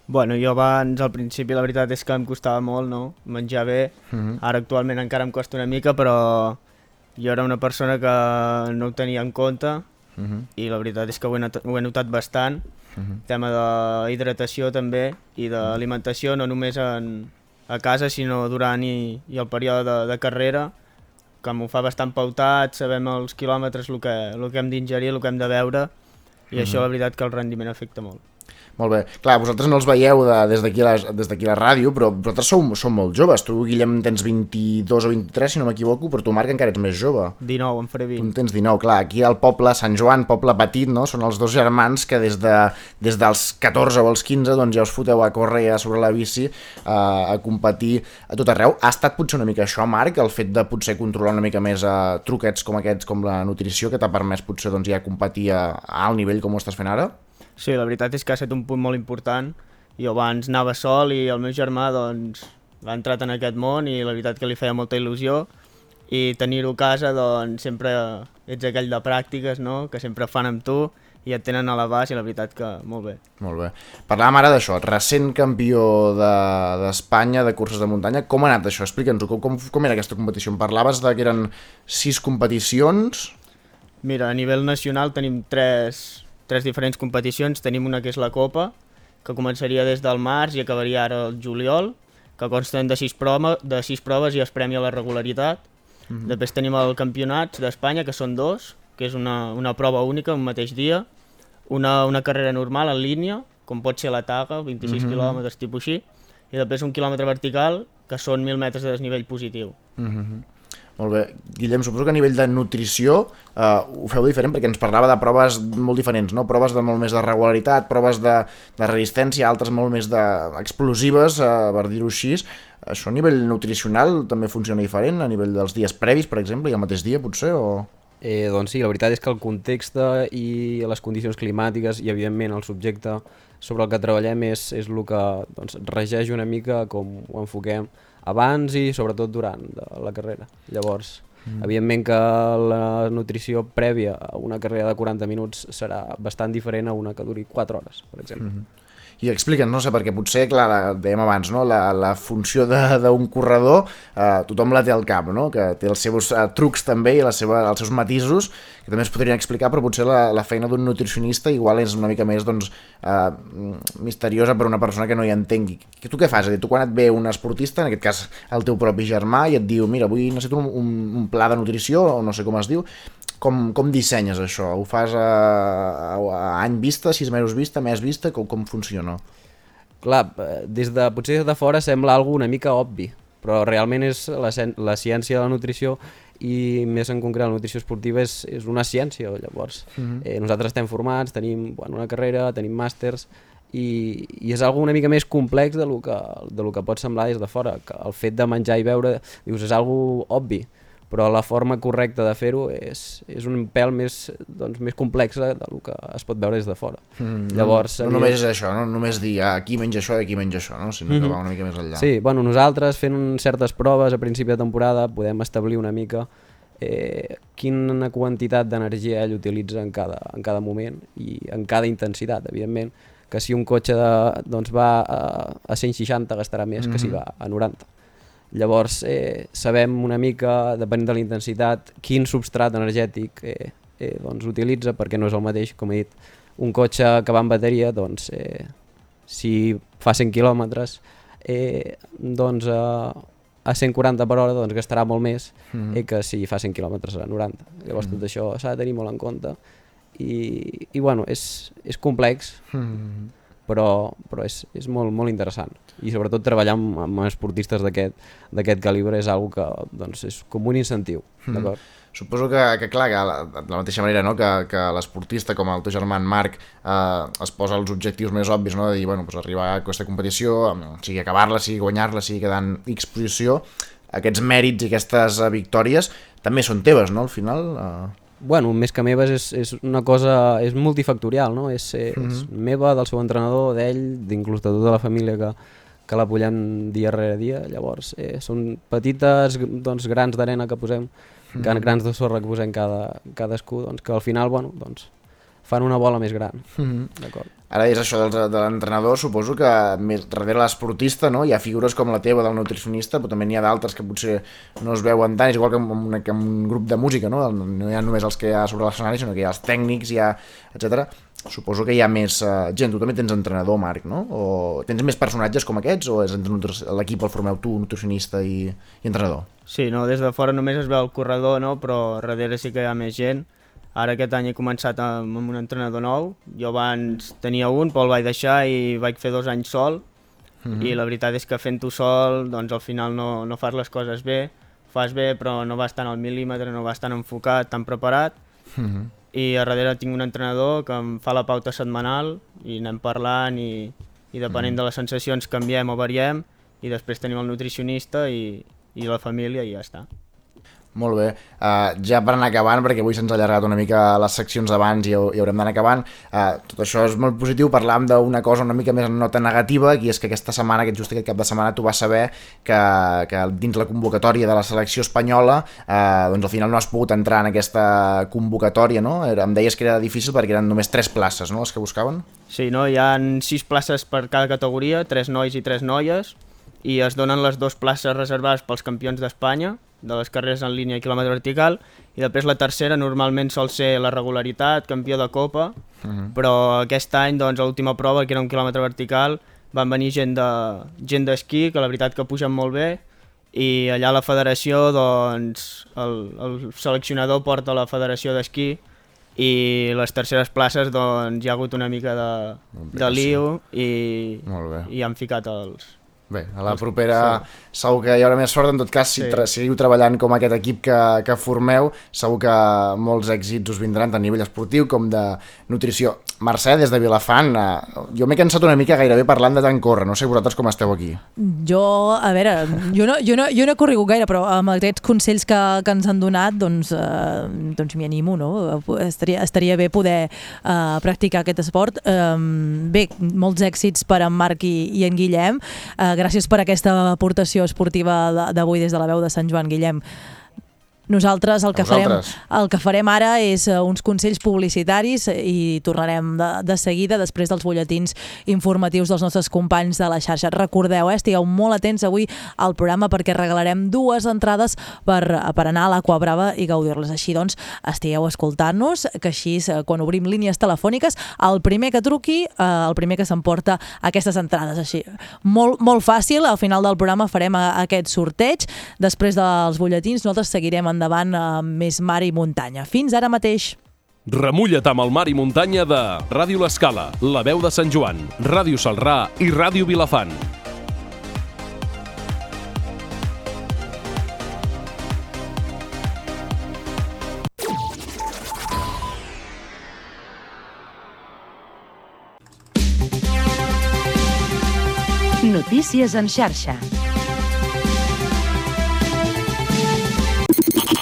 Bueno, jo abans, al principi, la veritat és que em costava molt, no?, menjar bé. Uh -huh. Ara actualment encara em costa una mica, però jo era una persona que no ho tenia en compte uh -huh. i la veritat és que ho he, notat, ho he notat bastant, uh -huh. tema d'hidratació també i d'alimentació, no només en, a casa sinó durant i, i el període de, de carrera, que m'ho fa bastant pautat, sabem els quilòmetres, el que, el que hem d'ingerir, el que hem de beure, i uh -huh. això la veritat que el rendiment afecta molt. Molt bé. Clar, vosaltres no els veieu de, des d'aquí a, la, des a la ràdio, però vosaltres sou, sou molt joves. Tu, Guillem, tens 22 o 23, si no m'equivoco, però tu, Marc, encara ets més jove. 19, en faré 20. Tu tens 19, clar. Aquí al poble Sant Joan, poble petit, no? Són els dos germans que des, de, des dels 14 o els 15 doncs ja us foteu a córrer sobre la bici a, a competir a tot arreu. Ha estat potser una mica això, Marc, el fet de potser controlar una mica més a eh, truquets com aquests, com la nutrició, que t'ha permès potser doncs, ja competir a, a alt nivell com ho estàs fent ara? Sí, la veritat és que ha estat un punt molt important. Jo abans anava sol i el meu germà doncs, va entrat en aquest món i la veritat que li feia molta il·lusió i tenir-ho a casa doncs sempre ets aquell de pràctiques no? que sempre fan amb tu i et tenen a l'abast i la veritat que molt bé. Molt bé. Parlàvem ara d'això, recent campió d'Espanya de, de curses de muntanya, com ha anat això? Explica'ns com, com, com era aquesta competició? Em parlaves de que eren sis competicions? Mira, a nivell nacional tenim tres, tres diferents competicions. Tenim una que és la Copa, que començaria des del març i acabaria ara el juliol, que consten de sis, prova, de sis proves i es premia la regularitat. Mhm. -huh. Després tenim el campionat d'Espanya, que són dos, que és una, una prova única, un mateix dia, una, una carrera normal en línia, com pot ser la Taga, 26 uh -huh. quilòmetres, tipus així, i després un quilòmetre vertical, que són 1.000 metres de desnivell positiu. Uh -huh. Molt bé. Guillem, suposo que a nivell de nutrició eh, ho feu diferent perquè ens parlava de proves molt diferents, no? Proves de molt més de regularitat, proves de, de resistència, altres molt més de explosives, eh, per dir-ho així. Això a nivell nutricional també funciona diferent, a nivell dels dies previs, per exemple, i al mateix dia potser, o...? Eh, doncs sí, la veritat és que el context i les condicions climàtiques i evidentment el subjecte sobre el que treballem és, és el que doncs, regeix una mica com ho enfoquem abans i sobretot durant la carrera. Llavors, mm. evidentment que la nutrició prèvia a una carrera de 40 minuts serà bastant diferent a una que duri 4 hores, per exemple. Mm -hmm. I explica'ns, no sé, perquè potser, clar, la, dèiem abans, no? la, la funció d'un corredor eh, tothom la té al cap, no? que té els seus eh, trucs també i la seva, els seus matisos, que també es podrien explicar, però potser la, la feina d'un nutricionista igual és una mica més doncs, eh, misteriosa per una persona que no hi entengui. Que tu què fas? Dir, tu quan et ve un esportista, en aquest cas el teu propi germà, i et diu, mira, avui necessito un, un, un pla de nutrició, o no sé com es diu, com, com dissenyes això? Ho fas a, a, a any vista, sis mesos vista, mes vista? Com, com funciona? Clar, eh, des de, potser des de fora sembla algo una mica obvi, però realment és la, la ciència de la nutrició i més en concret la nutrició esportiva és, és una ciència, llavors Mhm. eh, nosaltres estem formats, tenim bueno, una carrera, tenim màsters i, i és algo una mica més complex de lo, que, de lo que pot semblar des de fora, que el fet de menjar i beure dius, és algo obvi, però la forma correcta de fer-ho és, és un pèl més, doncs, més complexa de lo que es pot veure des de fora. Mm, Llavors, no, no només és això, no només dir ah, aquí menja això i aquí menja això, no? sinó que Mhm. va una mica més enllà. Sí, bueno, nosaltres fent un- certes proves a principi de temporada podem establir una mica eh, quina quantitat d'energia ell utilitza en cada, en cada moment i en cada intensitat, evidentment, que si un cotxe de, doncs va a, a 160 gastarà més que si Mhm. va a 90. Llavors eh, sabem una mica, depenent de la intensitat, quin substrat energètic eh, eh, doncs, utilitza, perquè no és el mateix, com he dit, un cotxe que va amb bateria, doncs eh, si fa 100 quilòmetres, eh, doncs a, a 140 per hora doncs, gastarà molt més Mhm. eh, que si fa 100 quilòmetres a 90. Llavors Mhm. tot això s'ha de tenir molt en compte i, i bueno, és, és complex, Mhm. Però, però és, és molt, molt interessant. I sobretot treballar amb, amb esportistes d'aquest calibre és algo que doncs, és com un incentiu. D'acord? Suposo que, que clar, que la- de la mateixa manera no? que, que l'esportista com el teu germà en Marc eh, es posa els objectius més obvis no? de dir, bueno, doncs arribar a aquesta competició, sigui acabar-la, sigui guanyar-la, sigui quedar en X posició, aquests mèrits i aquestes eh, victòries també són teves, no?, al final? Eh... Bueno, més que meves és, és una cosa, és multifactorial, no? És, eh, és Mhm. meva, del seu entrenador, d'ell, d'inclús de tota la família que, que l'apoyem dia rere dia, llavors eh, són petites doncs, grans d'arena que posem, mm. grans de sorra que posem cada, cadascú, doncs, que al final bueno, doncs, fan una bola més gran. Mhm. D'acord. Ara és això del, de l'entrenador, suposo que més darrere l'esportista no? hi ha figures com la teva, del nutricionista, però també n'hi ha d'altres que potser no es veuen tant, és igual que en, una, que en un grup de música, no? no hi ha només els que hi ha sobre l'escenari, sinó que hi ha els tècnics, hi ha, etc. Suposo que hi ha més uh, gent, tu també tens entrenador, Marc, no? O tens més personatges com aquests, o és l'equip el formeu tu, nutricionista i, i entrenador? Sí, no, des de fora només es veu el corredor, no? però darrere sí que hi ha més gent. Ara aquest any he començat amb, amb un entrenador nou. Jo abans tenia un, però el vaig deixar i vaig fer dos anys sol. Mhm. I la veritat és que fent-ho sol, doncs al final no, no fas les coses bé. Fas bé, però no vas tan al mil·límetre, no vas tan enfocat, tan preparat. Mhm. I a darrere tinc un entrenador que em fa la pauta setmanal i anem parlant i, i depenent Mhm. de les sensacions canviem o variem i després tenim el nutricionista i, i la família i ja està. Molt bé, uh, ja per anar acabant, perquè avui se'ns ha allargat una mica les seccions d'abans i, i haurem d'anar acabant, uh, tot això és molt positiu, parlàvem d'una cosa una mica més en nota negativa, i és que aquesta setmana, aquest just aquest cap de setmana, tu vas saber que, que dins la convocatòria de la selecció espanyola, uh, doncs al final no has pogut entrar en aquesta convocatòria, no? Em deies que era difícil perquè eren només tres places, no?, les que buscaven? Sí, no? hi ha sis places per cada categoria, tres nois i tres noies, i es donen les dues places reservades pels campions d'Espanya, de les carreres en línia i quilòmetre vertical, i després la tercera normalment sol ser la regularitat, campió de Copa, Mhm. però aquest any, doncs, a l'última prova, que era un quilòmetre vertical, van venir gent de gent d'esquí, que la veritat que pugen molt bé, i allà a la federació, doncs, el, el seleccionador porta la federació d'esquí i les terceres places, doncs, hi ha hagut una mica de, de liu i, i han ficat els... Bé, a la propera sí. segur que hi haurà més sort, en tot cas si Sí. sí. seguiu treballant com aquest equip que, que formeu, segur que molts èxits us vindran tant a nivell esportiu com de nutrició. Mercè, des de Vilafant, eh, jo m'he cansat una mica gairebé parlant de tant córrer, no sé vosaltres com esteu aquí. Jo, a veure, jo no, jo no, jo no he corregut gaire, però amb aquests consells que, que ens han donat, doncs, eh, doncs m'hi animo, no? Estaria, estaria bé poder eh, practicar aquest esport. Eh, bé, molts èxits per en Marc i, i en Guillem. Eh, gràcies per aquesta aportació esportiva d'avui des de la veu de Sant Joan, Guillem. Nosaltres el que, farem, el que farem ara és eh, uns consells publicitaris i tornarem de, de seguida després dels butlletins informatius dels nostres companys de la xarxa. Recordeu, eh, estigueu molt atents avui al programa perquè regalarem dues entrades per, per anar a l'Aqua Brava i gaudir-les. Així doncs, estigueu escoltant-nos, que així, eh, quan obrim línies telefòniques, el primer que truqui, eh, el primer que s'emporta aquestes entrades. Així, molt, molt fàcil, al final del programa farem a, aquest sorteig. Després dels butlletins, nosaltres seguirem endavant amb més mar i muntanya. Fins ara mateix. Remulla't amb el mar i muntanya de Ràdio L'Escala, La Veu de Sant Joan, Ràdio Salrà i Ràdio Vilafant. Notícies en xarxa.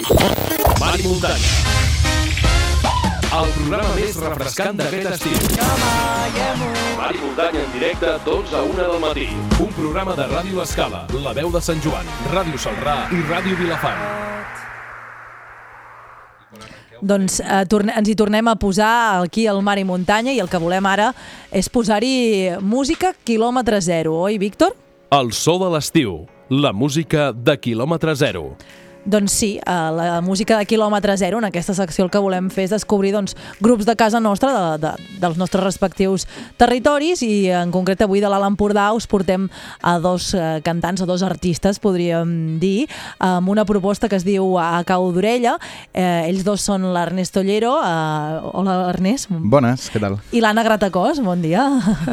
Mar i muntanya. El programa més refrescant d'aquest estiu. Mar i muntanya en directe, 12 a 1 del matí. Un programa de Ràdio Escala, La Veu de Sant Joan, Ràdio Salrà i Ràdio Vilafant. Doncs eh, torne, ens hi tornem a posar aquí al mar i muntanya i el que volem ara és posar-hi música quilòmetre zero, oi, Víctor? El so de l'estiu, la música de quilòmetre zero. Doncs sí, eh, la música de quilòmetre zero, en aquesta secció el que volem fer és descobrir doncs, grups de casa nostra, de, de, dels nostres respectius territoris i en concret avui de l'Alt Empordà us portem a dos eh, cantants, a dos artistes, podríem dir, amb una proposta que es diu A cau d'orella. Eh, ells dos són l'Ernest Ollero, eh, hola Ernest, Bones, què tal? i l'Anna Gratacós, bon dia.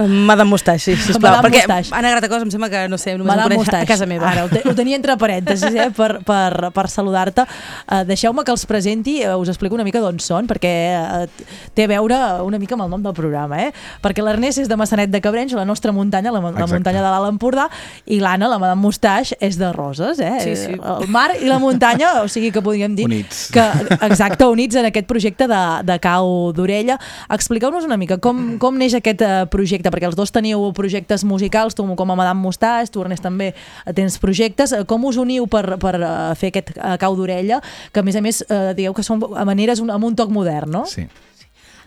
Madame Mustache, sí, sisplau, Madame perquè Mustache. Anna Gratacós em sembla que, no sé, només Madame em coneix Mustache. a casa meva. Ara, ho, te, ho tenia entre parèntesis, eh, per, per, per saludar-te. Uh, Deixeu-me que els presenti, uh, us explico una mica d'on són, perquè uh, té a veure una mica amb el nom del programa, eh? Perquè l'Ernest és de Massanet de Cabrenys, la nostra muntanya, la, la muntanya de l'Alt Empordà, i l'Anna, la Madame Mustache, és de Roses, eh? Sí, sí. El mar i la muntanya, o sigui que podríem dir Units. que, exacte, units en aquest projecte de, de Cau d'Orella. Expliqueu-nos una mica com, com neix aquest projecte, perquè els dos teniu projectes musicals, tu com a Madame Mustache, tu Ernest també tens projectes, com us uniu per, per fer aquest eh, Cau d'Orella, que a més a més eh, digueu que són a maneres un, amb un toc modern, no? Sí.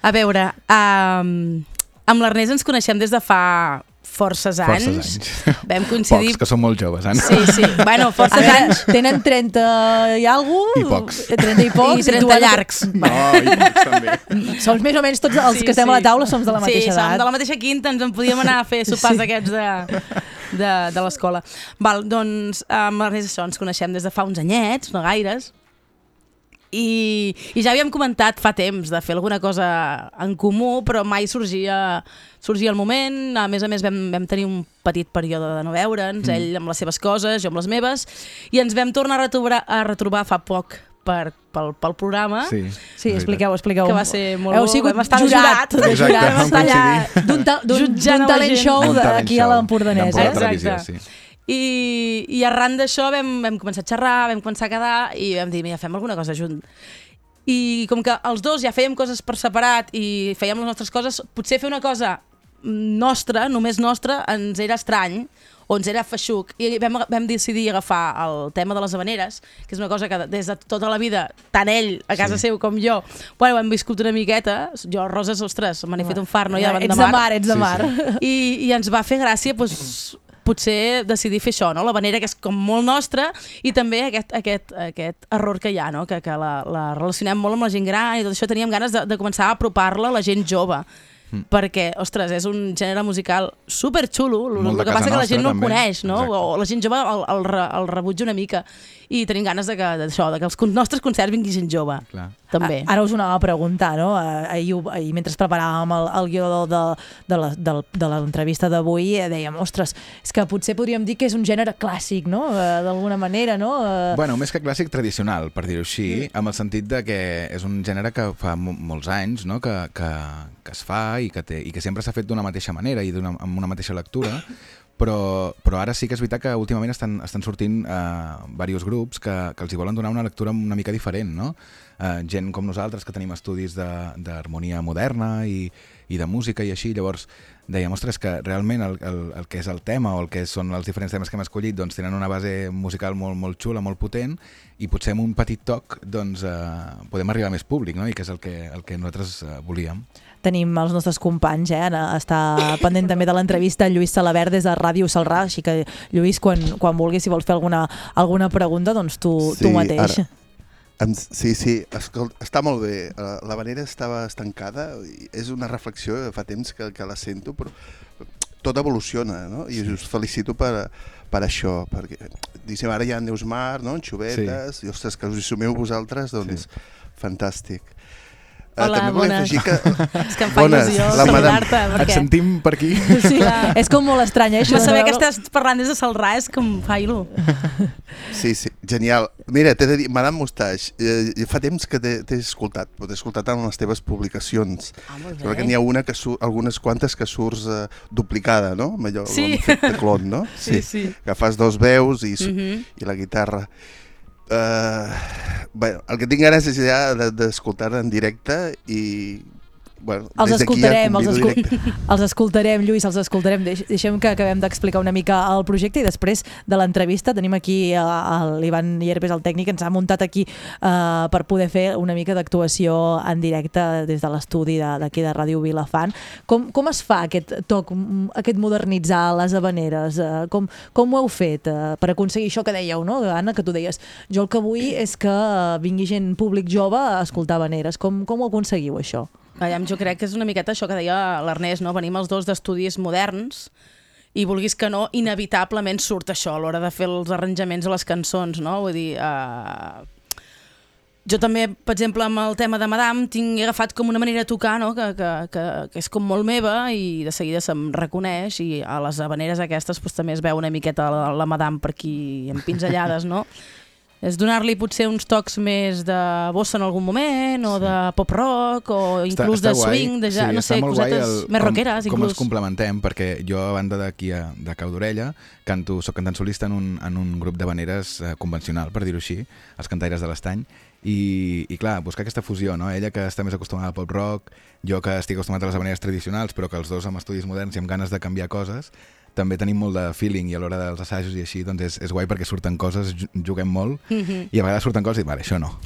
A veure, um, amb l'Ernest ens coneixem des de fa forces anys. Forces anys. Vam coincidir... Pocs, que són molt joves, Anna. Sí, sí. Bueno, forces anys. tenen 30 i alguna I pocs. 30 i pocs. I 30 tu, Anna, llargs. No, i pocs també. Som més o menys tots els que estem a la taula som de la mateixa sí, edat. som de la mateixa quinta, ens en podíem anar a fer sopars Sí. sí. aquests de, de, de l'escola. Val, doncs amb l'Ernest això ens coneixem des de fa uns anyets, no gaires, i, i ja havíem comentat fa temps de fer alguna cosa en comú, però mai sorgia, sorgia el moment. A més a més vam, vam tenir un petit període de no veure'ns, Mm. ell amb les seves coses, jo amb les meves, i ens vam tornar a retrobar, a retrobar fa poc per, pel, pel programa. Sí, Sí, expliqueu, expliqueu. Que va ser molt Heu bo, sigut vam estar jurat, jurat. Exacte, jurat, vam estar allà coincidir. d'un ta- talent show d'aquí a l'Empordanès. Eh? Exacte. sí. I, i arran d'això vam, vam començar a xerrar, vam començar a quedar i vam dir, mira, fem alguna cosa junt. I com que els dos ja fèiem coses per separat i fèiem les nostres coses, potser fer una cosa nostra, només nostra, ens era estrany o ens era feixuc i vam, vam decidir agafar el tema de les habaneres que és una cosa que des de tota la vida tant ell a casa Sí. seu com jo bueno, hem viscut una miqueta jo Roses, ostres, me n'he fet un far no? Ja, Ets de mar, ets de mar. i, i ens va fer gràcia doncs, potser decidir fer això, no? la vanera que és com molt nostra i també aquest, aquest, aquest error que hi ha, no? que, que la, la relacionem molt amb la gent gran i tot això teníem ganes de, de començar a apropar-la a la gent jove Mm. perquè, ostres, és un gènere musical super xulo, el, el que passa que la nostra, gent no el també. coneix, no? Exacte. o la gent jove el, el, el rebutja una mica i tenim ganes de que, d'això, de que els nostres concerts vingui gent jove, Clar. També. A- Ara us ho anava a preguntar, no? Ahir, ahir mentre preparàvem el, el guió de, de, la- del- de l'entrevista d'avui, eh, dèiem, ostres, és que potser podríem dir que és un gènere clàssic, no? Eh, D'alguna manera, no? Eh, Bueno, més que clàssic, tradicional, per dir-ho així, amb el sentit de que és un gènere que fa mo molts anys no? que, que, que es fa i que, té, i que sempre s'ha fet d'una mateixa manera i d'una- amb una mateixa lectura, però, però ara sí que és veritat que últimament estan, estan sortint eh, diversos grups que, que els hi volen donar una lectura una mica diferent, no? Eh, gent com nosaltres que tenim estudis de- d'harmonia moderna i, i de música i així, llavors dèiem, ostres, que realment el, el, el que és el tema o el que són els diferents temes que hem escollit doncs tenen una base musical molt, molt xula, molt potent i potser amb un petit toc doncs, eh, podem arribar a més públic, no? i que és el que, el que nosaltres eh, volíem. Tenim els nostres companys, eh? Està pendent també de l'entrevista Lluís Salaver des de Ràdio Salrà, així que Lluís, quan, quan vulguis, si vols fer alguna, alguna pregunta, doncs tu, tu mateix. Ara, em, sí, sí, escolta, està molt bé. Eh, La vanera estava estancada, és una reflexió, fa temps que, que la sento, però tot evoluciona, no? I us felicito per, per això, perquè diguéssim, ara hi ha Neus Mar, no? Xubetes, sí. i ostres, que us hi sumeu vosaltres, doncs sí. fantàstic. Eh, Hola, també bones. afegir que... És que em fa il·lusió saludar-te, perquè- Et sentim per aquí. Sí, és com molt estrany, eh? Això de saber de que estàs parlant des de Salrà és que em fa il·lu. Sí, sí, genial. Mira, t'he de dir, Madame Mustache, eh, fa temps que t'he escoltat, t'he escoltat en les teves publicacions. Ah, molt bé. Sembla que n'hi ha una que surt, algunes quantes que surts eh, duplicada, no? Amb allò, Sí. amb efecte clon, no? Sí, sí. Que fas dos veus i, su- Mhm. i la guitarra. Uh, bé, el que tinc ganes és ja de- d'escoltar en directe i bueno, Els des d'aquí ja escoltarem, els, escol directe. els escoltarem, Lluís, els escoltarem. Deix deixem que acabem d'explicar una mica el projecte i després de l'entrevista tenim aquí a l'Ivan Hierbes, el tècnic, que ens ha muntat aquí uh, per poder fer una mica d'actuació en directe des de l'estudi d'aquí de, de Ràdio Vilafant. Com, com es fa aquest toc, aquest modernitzar les habaneres? Uh, com, com ho heu fet uh, per aconseguir això que dèieu, no, Anna, que tu deies, jo el que vull és que uh, vingui gent públic jove a escoltar habaneres. Com, com ho aconseguiu, això? Aviam, jo crec que és una miqueta això que deia l'Ernest, no? Venim els dos d'estudis moderns i vulguis que no, inevitablement surt això a l'hora de fer els arranjaments a les cançons, no? Vull dir, uh... jo també, per exemple, amb el tema de Madame, tinc agafat com una manera de tocar, no? Que, que, que, que és com molt meva i de seguida se'm reconeix i a les habaneres aquestes pues, també es veu una miqueta la, la Madame per aquí empinzellades, no? És donar-li potser uns tocs més de bossa en algun moment, o de pop-rock, o inclús de swing, de ja, no sé, està cosetes el- més com, rockeres, Com ens inclús. complementem, perquè jo, a banda d'aquí, a- de Cau d'Orella, canto, soc cantant solista en un, en un grup de veneres eh, convencional, per dir-ho així, els cantaires de l'estany, i, i clar, buscar aquesta fusió, no? Ella que està més acostumada al pop-rock, jo que estic acostumat a les veneres tradicionals, però que els dos amb estudis moderns i amb ganes de canviar coses, també tenim molt de feeling i a l'hora dels assajos i així, doncs és, és guai perquè surten coses, ju- juguem molt, Mhm. i a vegades surten coses i dic, vale, això no.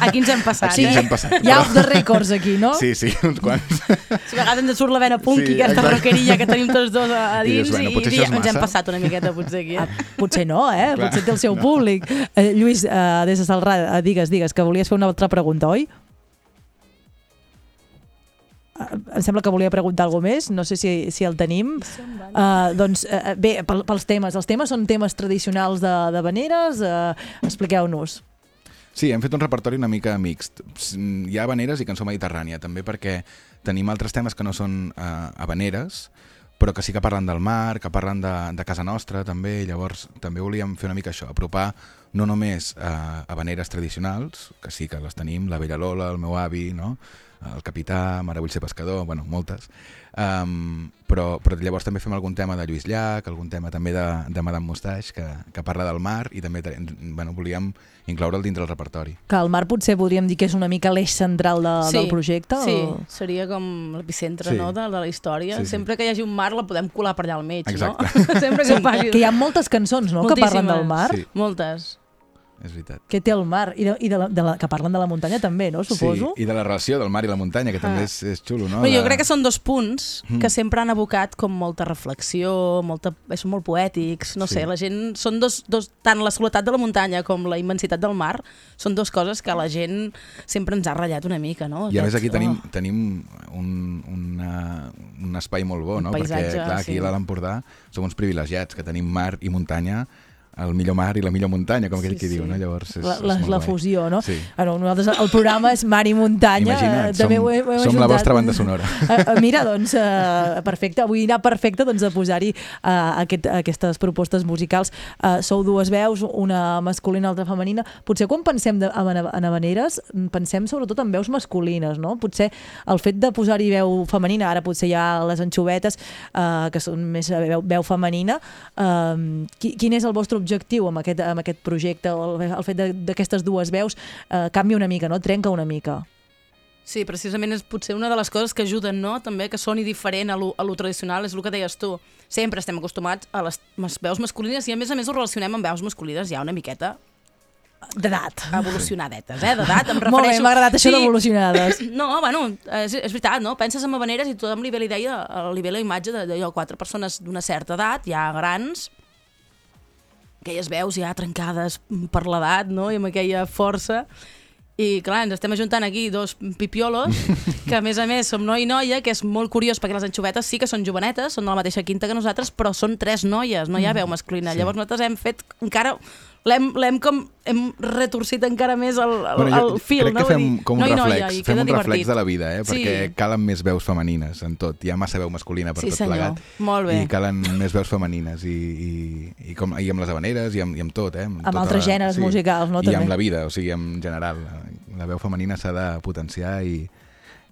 Aquí ens hem passat, Aquí ens eh? hem passat. Hi ha off the records aquí, no? Sí, sí, uns quants. Si a vegades ens surt la vena punky, Sí, aquesta exacte. rockeria que tenim tots dos a, a I dius, dins, bueno, i, i, ens hem passat una miqueta, potser aquí. Eh? Potser no, eh? Clar, Potser té el seu no. públic. Eh, Lluís, eh, des de Salrà, eh, digues, digues, que volies fer una altra pregunta, oi? Em sembla que volia preguntar alguna més, no sé si, si el tenim. Uh, doncs uh, bé, pel, pels temes. Els temes són temes tradicionals de, de veneres? Uh, Expliqueu-nos. Sí, hem fet un repertori una mica mixt. Mm, Hi ha habaneres i cançó mediterrània, també perquè tenim altres temes que no són uh, habaneres, però que sí que parlen del mar, que parlen de, de casa nostra també, i llavors també volíem fer una mica això, apropar no només uh, habaneres tradicionals, que sí que les tenim, la Vella Lola, el meu avi, no? El capità, Mare vull ser pescador, bueno, moltes, um, però, però llavors també fem algun tema de Lluís Llach, algun tema també de, de Madame Mustache, que, que parla del mar, i també bueno, volíem incloure'l dintre del repertori. Que el mar potser podríem dir que és una mica l'eix central de, del projecte? Sí, o... seria com l'epicentre Sí. no, de, de la història. Sí, sí. Sempre que hi hagi un mar la podem colar per allà al mig, Exacte. no? Sempre que, vagi... Que hi ha moltes cançons, no?, que parlen del mar. Sí. Moltes. És veritat. Que té el mar, i, de, i de la, de la, que parlen de la muntanya també, no?, suposo. Sí, i de la relació del mar i la muntanya, que també Ah. és, és xulo, no? Però jo De- crec que són dos punts Mm. que sempre han abocat com molta reflexió, molta, són molt poètics, no Sí. sé, la gent, són dos, dos, tant la soledat de la muntanya com la immensitat del mar, són dues coses que la gent sempre ens ha ratllat una mica, no? I a més Aquest, aquí tenim, oh. tenim un, una, un espai molt bo, Un no? paisatge, Perquè clar, aquí sí. a l'Alt Empordà som uns privilegiats, que tenim mar i muntanya, el millor mar i la millor muntanya, com aquell Sí, qui diu, sí. no? Llavors és, la, és la, molt la guai. fusió, no? Sí. Bueno, nosaltres, el programa és Mar i Muntanya. Imagina't, eh, també som- ho he, ho hem som la vostra banda sonora. Eh, eh, mira, doncs, eh, perfecte. Avui anirà perfecte doncs, a posar-hi eh, aquest, aquestes propostes musicals. Eh, sou dues veus, una masculina i l'altra femenina. Potser quan pensem de, en, en habaneres, pensem sobretot en veus masculines, no? Potser el fet de posar-hi veu femenina, ara potser hi ha les anxovetes, eh, que són més veu, veu femenina. Eh, qui, quin és el vostre objectiu amb aquest, amb aquest projecte? El, el fet de- d'aquestes dues veus eh, canvia una mica, no? Trenca una mica. Sí, precisament és potser una de les coses que ajuden, no? També que soni diferent a lo, a lo tradicional, és el que deies tu. Sempre estem acostumats a les, les veus masculines i a més a més ho relacionem amb veus masculines ja una miqueta d'edat. Evolucionadetes, eh? D'edat, em refereixo... Molt bé, m'ha agradat això d'evolucionades. No, bueno, és, és veritat, no? Penses en Havaneres i tothom li ve la idea, li ve la imatge de- d'allò, quatre persones d'una certa edat, ja grans, aquelles veus ja trencades per l'edat, no? I amb aquella força. I clar, ens estem ajuntant aquí dos pipiolos, que a més a més som noi i noia, que és molt curiós perquè les anxovetes sí que són jovenetes, són de la mateixa quinta que nosaltres, però són tres noies, no hi ha Mm. veu masculina. Sí. Llavors nosaltres hem fet encara... L'hem com... hem retorcit encara més el, el, Bueno, jo el fil, crec no? que fem com un noia, reflex, i fem un reflex divertit. de la vida, eh? perquè Sí. calen més veus femenines en tot. Hi ha massa veu masculina per Sí, tot senyor. plegat. Molt bé. I calen més veus femenines, i, i, i, com, i amb les habaneres, i amb, i amb tot. Eh? Amb, Amb tota altres gèneres musicals, no, I també? amb la vida, o sigui, en general. La veu femenina s'ha de potenciar i,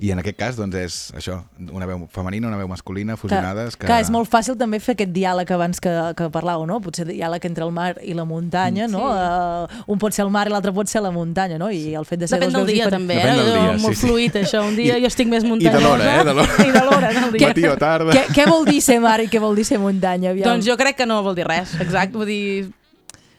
i en aquest cas, doncs, és això, una veu femenina, una veu masculina, fusionades. Que, Clar, és molt fàcil també fer aquest diàleg abans que, que parlàveu, no? Potser diàleg entre el mar i la muntanya, no? Uh, un pot ser el mar i l'altre pot ser la muntanya, no? I el fet de ser Depèn dos del dia, diferents- també, eh? Jo, molt fluid, això. Un dia jo estic més muntanyosa. I de l'hora, eh? De l'hora. I de l'hora, dia. Matí o tarda. Què, què vol dir ser mar i què vol dir ser muntanya? Aviam. Doncs jo crec que no vol dir res, exacte, vull dir...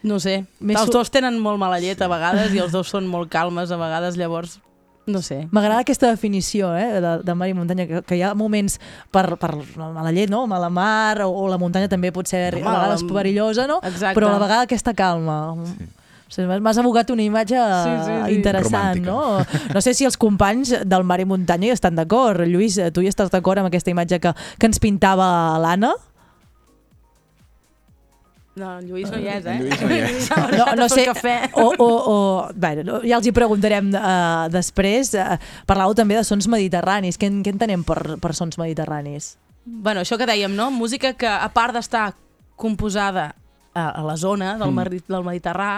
No sé, Més els dos tenen molt mala llet a vegades i els dos són molt calmes a vegades, llavors, no sé. M'agrada aquesta definició eh, de, de mar i muntanya, que, que hi ha moments per, per mala llet, no? mala mar, o, o la muntanya també pot ser Home, a vegades la- perillosa, no? Exacte. però a la vegada aquesta calma. Sí. O sigui, M'has abogat una imatge Sí, sí, sí. interessant, no? No sé si els companys del Mar i Muntanya hi estan d'acord. Lluís, tu hi estàs d'acord amb aquesta imatge que, que ens pintava l'Anna? No, en Lluís no hi és, eh? En Lluís no hi és. No, no sé, cafè. o, o, o, bueno, no, ja els hi preguntarem uh, després. Uh, parlàveu també de sons mediterranis. Què, en- què entenem per, per sons mediterranis? Bueno, això que dèiem, no? Música que, a part d'estar composada a, a la zona del, Mm. mar, del Mediterrà,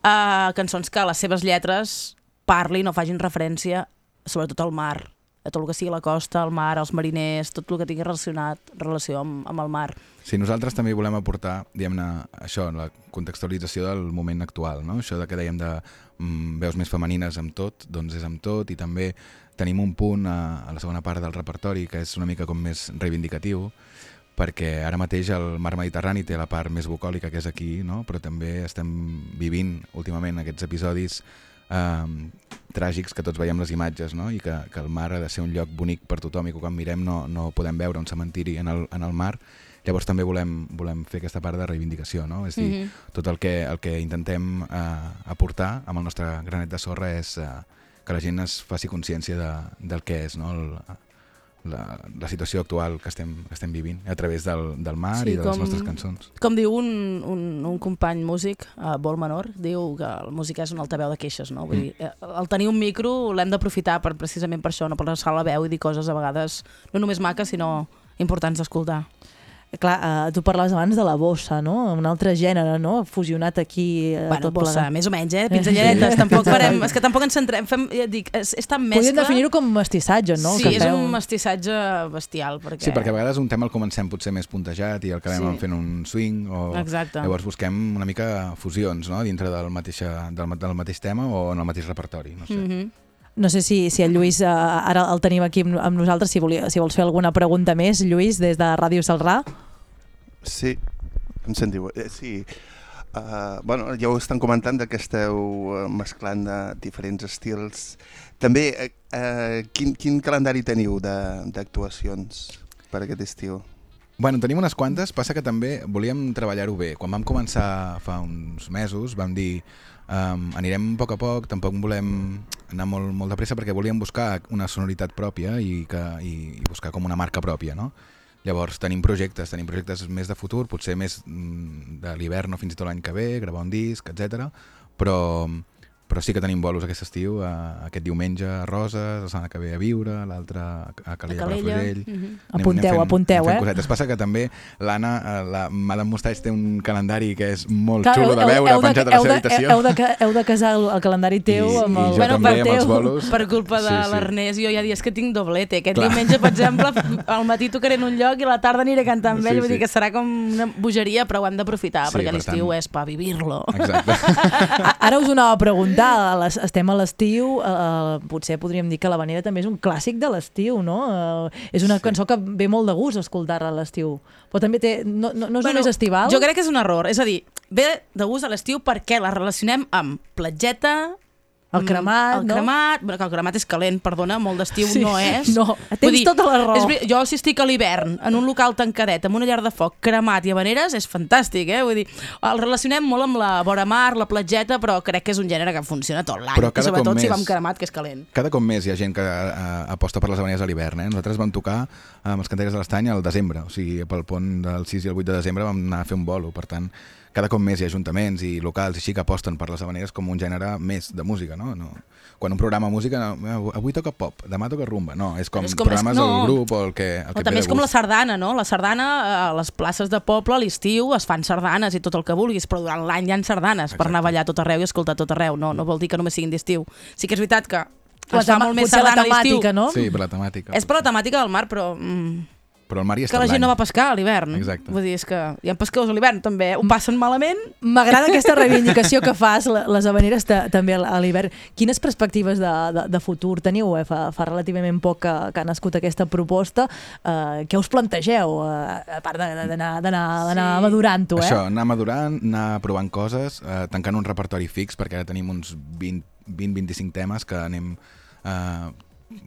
uh, cançons que les seves lletres parlin o facin referència sobretot al mar, a tot el que sigui la costa, el mar, els mariners, tot el que tingui relacionat, relació amb, amb el mar. Sí, nosaltres també volem aportar, diguem-ne, això, la contextualització del moment actual, no? Això de que dèiem de mm, veus més femenines amb tot, doncs és amb tot, i també tenim un punt a, a la segona part del repertori que és una mica com més reivindicatiu, perquè ara mateix el mar Mediterrani té la part més bucòlica que és aquí, no? però també estem vivint últimament aquests episodis eh, tràgics que tots veiem les imatges no? i que, que el mar ha de ser un lloc bonic per tothom i que quan mirem no, no podem veure un cementiri en el, en el mar llavors també volem, volem fer aquesta part de reivindicació no? és a dir, Mhm. tot el que, el que intentem eh, aportar amb el nostre granet de sorra és eh, que la gent es faci consciència de, del que és no? el, la, la situació actual que estem, que estem vivint a través del, del mar sí, i de les nostres cançons. Com diu un, un, un company músic, uh, Vol Menor, diu que la música és un altaveu de queixes, no? Vull dir, eh, el tenir un micro l'hem d'aprofitar per, precisament per això, no per alçar la veu i dir coses a vegades no només maques, sinó importants d'escoltar. Clar, uh, tu parlaves abans de la bossa, no? Un altre gènere, no? Fusionat aquí uh, Bueno, tot bossa, plegat. més o menys, eh? Pinzelleretes, tampoc farem... És que tampoc ens centrem... Fem, ja et dic, és, és tan mescla... Podríem definir-ho com mestissatge, no? Sí, que és feu. un mestissatge bestial, perquè... Sí, perquè a vegades un tema el comencem potser més puntejat i el acabem Sí. fent un swing o Exacte. llavors busquem una mica fusions no? dintre del, mateixa, del, del mateix tema o en el mateix repertori. No sé. Mm -hmm. No sé si, si el Lluís, uh, ara el tenim aquí amb, amb nosaltres, si, volia, si vols fer alguna pregunta més, Lluís, des de Ràdio Salrà. Sí, em sentiu? Eh, sí. Uh, bueno, ja ho estan comentant que esteu uh, mesclant de diferents estils. També, uh, uh, quin, quin calendari teniu d'actuacions per aquest estiu? Bueno, tenim unes quantes, passa que també volíem treballar-ho bé. Quan vam començar fa uns mesos vam dir um, anirem a poc a poc, tampoc volem anar molt, molt de pressa perquè volíem buscar una sonoritat pròpia i, que, i, i buscar com una marca pròpia, no? Llavors tenim projectes, tenim projectes més de futur, potser més mm, de l'hivern o fins i tot l'any que ve, gravar un disc, etc. Però, però sí que tenim bolos aquest estiu, eh, aquest diumenge a Roses, la setmana que ve a Viure, l'altre a Calella, A Calella, Palafrugell. mhm. Anem- Apunteu, anem fent- apunteu, anem fent eh? Cosetes. Passa que també l'Anna, eh, la Madame Mustache té un calendari que és molt Clar, xulo de veure, penjat a la heu seva de, habitació. heu, de, ca- heu de casar el, el calendari teu I- amb i el... jo també amb els bolos. Per culpa de Sí, sí. l'Ernest, jo ha dies que tinc doblete. Aquest Clar. diumenge, per exemple, al matí tocaré en un lloc i a la tarda aniré a cantar amb Sí, ell. Vull sí. dir que serà com una bogeria, però ho hem d'aprofitar, Sí, perquè per l'estiu tant- és per vivir-lo. Exacte. A- Ara us ho anava a preguntar, clar, les, estem a l'estiu, eh, potser podríem dir que l'Havanera també és un clàssic de l'estiu, no? Eh, és una sí. cançó que ve molt de gust escoltar-la a l'estiu. Però també té, no, no, no és bueno, només estival? Jo crec que és un error. És a dir, ve de gust a l'estiu perquè la relacionem amb platgeta, El cremat, el no? cremat, bueno, que el cremat és calent, perdona, molt d'estiu Sí. no és. No, tens tota la raó. És, jo si estic a l'hivern, en un local tancadet, amb una llar de foc, cremat i habaneres, és fantàstic, eh? Vull dir, el relacionem molt amb la vora mar, la platgeta, però crec que és un gènere que funciona tot l'any. I sobretot si més- va amb cremat, que és calent. Cada cop més hi ha gent que eh, aposta per les habaneres a l'hivern. Eh? Nosaltres vam tocar amb els cantaires de l'Estany al desembre, o sigui, pel pont del 6 i el 8 de desembre vam anar a fer un bolo, per tant, cada cop més hi ha ajuntaments i locals i així que aposten per les habaneres com un gènere més de música, no? no quan un programa de música, no, avui toca pop, demà toca rumba, no, és com, És com- programes és- del no. grup o el que, el O que també és com la sardana, no? La sardana, eh, a les places de poble, a l'estiu, es fan sardanes i tot el que vulguis, però durant l'any hi ha sardanes per anar a ballar tot arreu i escoltar tot arreu. No, no vol dir que només siguin d'estiu. Sí que és veritat que es fa molt més sardana a l'estiu. no? Sí, per la temàtica. És per la temàtica del mar, però... Mm, Però el mar hi que està la gent no va pescar a l'hivern. Exacte. Vull dir, és que hi ha pescadors a l'hivern també, ho passen malament. M'agrada aquesta reivindicació que fas, les habaneres ta- també a l'hivern. Quines perspectives de, de, de futur teniu? Eh? Fa, fa relativament poc que, que ha nascut aquesta proposta. Eh, què us plantegeu, eh, a part de- d'anar d'anar d'anar Sí. madurant-ho? Eh? Això, anar madurant, anar provant coses, eh, tancant un repertori fix, perquè ara tenim uns 20-25 temes que anem eh,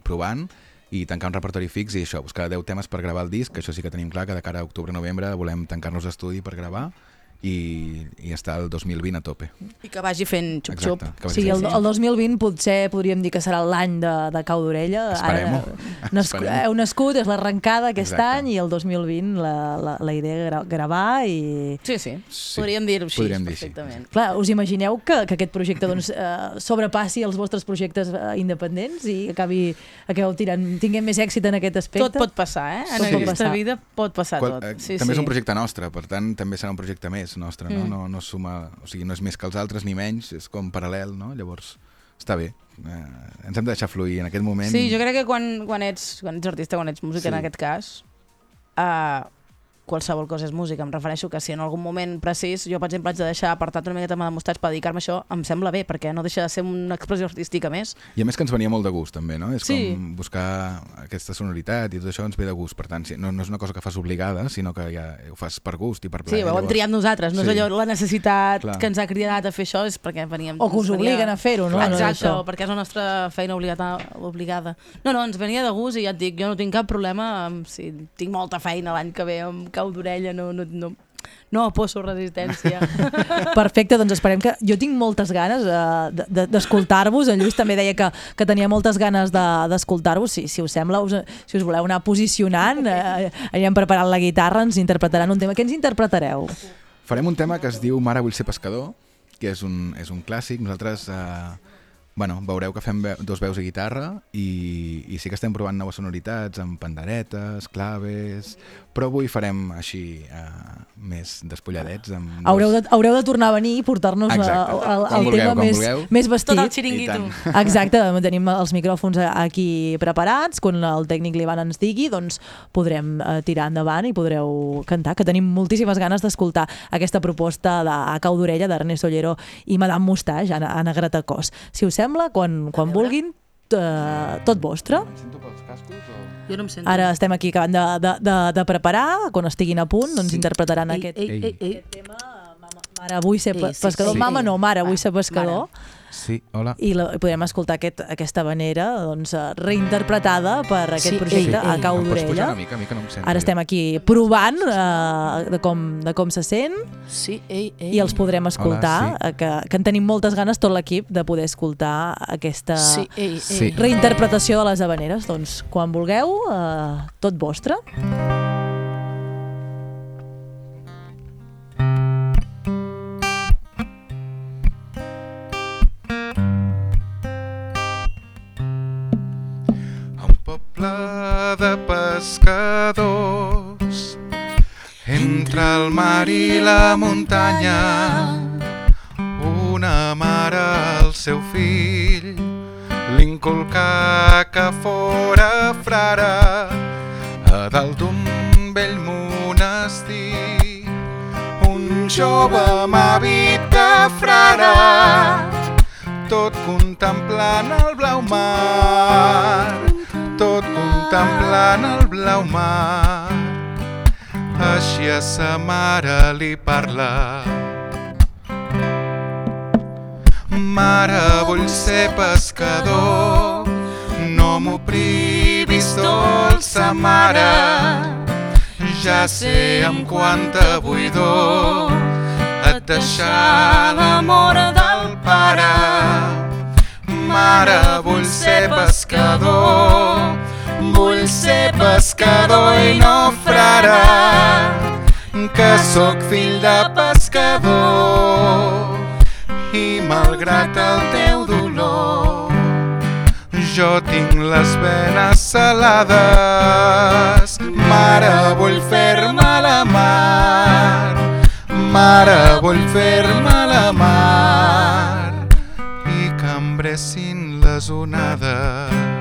provant i tancar un repertori fix i això, buscar 10 temes per gravar el disc, això sí que tenim clar que de cara a octubre-novembre volem tancar-nos d'estudi per gravar i, i estar el 2020 a tope. I que vagi fent xup-xup. Sigui, el, el 2020 potser podríem dir que serà l'any de, de cau d'orella. Esperem-ho. Nasc Esperem. heu nascut, és l'arrencada aquest Exacte. any i el 2020 la, la, la idea gra gravar i... Sí, sí, Sí, podríem dir-ho així, podríem dir així. perfectament. Clar, us imagineu que, que aquest projecte doncs, eh, sobrepassi els vostres projectes eh, independents i acabi, acabeu tirant, tinguem més èxit en aquest aspecte? Tot pot passar, eh? En pot aquesta vida pot passar Qual, tot. eh, Sí, també sí. és un projecte nostre, per tant també serà un projecte més nostre, no? Mm. No, no suma, o sigui, no és més que els altres ni menys, és com paral·lel, no? Llavors, està bé. Eh, ens hem de deixar fluir en aquest moment. Sí, jo crec que quan, quan, ets, quan ets artista, quan ets músic, Sí. en aquest cas, uh, qualsevol cosa és música. Em refereixo que si en algun moment precís jo, per exemple, haig de deixar apartat una miqueta de mostratge per dedicar-me a això, em sembla bé, perquè no deixa de ser una expressió artística més. I a més que ens venia molt de gust, també, no? És Sí. com buscar aquesta sonoritat i tot això ens ve de gust. Per tant, no, no és una cosa que fas obligada, sinó que ja ho fas per gust i per plaer. Sí, ho hem triat nosaltres, no és Sí. allò, la necessitat Clar. que ens ha cridat a fer això és perquè veníem... O que us venia- obliguen a fer-ho, no? No és Exacte, això. o perquè és la nostra feina obligada, obligada. No, no, ens venia de gust i ja et dic, jo no tinc cap problema amb, si tinc molta feina l'any que ve amb cau d'orella, no, no, no, no aposo resistència. Perfecte, doncs esperem que... Jo tinc moltes ganes eh, de- de- d'escoltar-vos. En Lluís també deia que, que tenia moltes ganes de- d'escoltar-vos. Si, si us sembla, us, si us voleu anar posicionant, eh, anirem preparant la guitarra, ens interpretaran un tema. Què ens interpretareu? Farem un tema que es diu Mare vull ser pescador, que és un, és un clàssic. Nosaltres, eh, bueno, veureu que fem ve dos veus i guitarra i, i sí que estem provant noves sonoritats amb panderetes, claves, però avui farem així eh, més despulladets. Amb dos- Haureu de, haureu de tornar a venir i portar-nos eh, el, Quan el vulgueu, tema més, vulgueu. més vestit. Tot el xiringuito. Exacte, tenim els micròfons aquí preparats, quan el tècnic l'Ivan ens digui, doncs podrem eh, tirar endavant i podreu cantar, que tenim moltíssimes ganes d'escoltar aquesta proposta de A cau d'orella d'Ernest Ollero i Madame Mustache, Anna, Anna Gratacós. Si us sembla, quan, quan vulguin, eh, tot vostre. Jo no em sento. Ara estem aquí acabant de, de, de, de preparar, quan estiguin a punt, doncs interpretaran Ei, aquest, ei, ei, ei. aquest tema. Mama, mare, vull ser Ei, pe sí, pescador. sí. Mama no, mare, vull ser pescador. Sí, hola. I la, podrem escoltar aquest, aquesta manera doncs, eh, reinterpretada per aquest Sí, projecte ei, a cau d'orella. una mica, a mi que no em sento Ara estem aquí provant eh, de, com, de com se sent Sí, ei, ei. i els podrem escoltar, Hola, eh, que, que en tenim moltes ganes tot l'equip de poder escoltar aquesta Sí, ei, ei. Sí. reinterpretació de les habaneres. Doncs quan vulgueu, eh, tot vostre. A poble de pescadors. Entre el mar i la muntanya una mare al seu fill l'inculcà que fora frare a dalt d'un vell monestir. Un jove amb de frare tot contemplant el blau mar, tot contemplant el blau mar. Així a sa mare li parla. Mare, vull ser pescador, no m'ho privis, dolça mare. Ja sé amb quanta buidor et deixar l'amor del pare. Mare, vull ser pescador, vull ser pescador i no frare, que sóc fill de pescador. I malgrat el teu dolor jo tinc les venes salades. Mare vull fer-me la mar. Mare vull fer-me la mar bressin les onades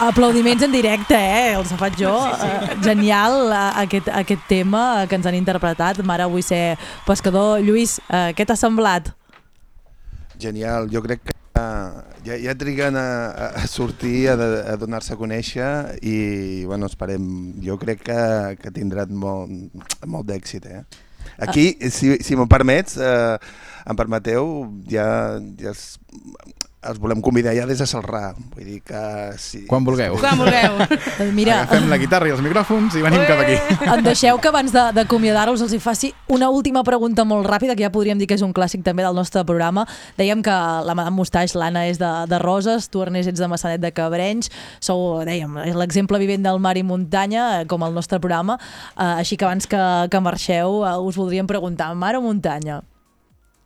Aplaudiments en directe, eh? Els faig jo. Eh, genial eh, aquest, aquest tema que ens han interpretat. Mare, vull ser pescador. Lluís, eh, què t'ha semblat? Genial, jo crec que ja, ja triguen a, a- a sortir, a, a donar-se a conèixer i bueno, esperem, jo crec que, que tindran molt, molt d'èxit. Eh? Aquí, si, si m'ho permets, eh, em permeteu, ja, ja els, els volem convidar ja des de Salrà. Vull dir que... Si, Quan vulgueu. Quan vulgueu. Mira, Agafem la guitarra i els micròfons i venim cap aquí. em deixeu que abans de- d'acomiadar-vos els hi faci una última pregunta molt ràpida, que ja podríem dir que és un clàssic també del nostre programa. Dèiem que la Madame Mustaix, l'Anna, és de, de Roses, tu, Ernest, ets de Massanet de Cabrenys, sou, dèiem, és l'exemple vivent del mar i muntanya, eh, com el nostre programa, eh, així que abans que, que marxeu eh, us voldríem preguntar, mar o muntanya?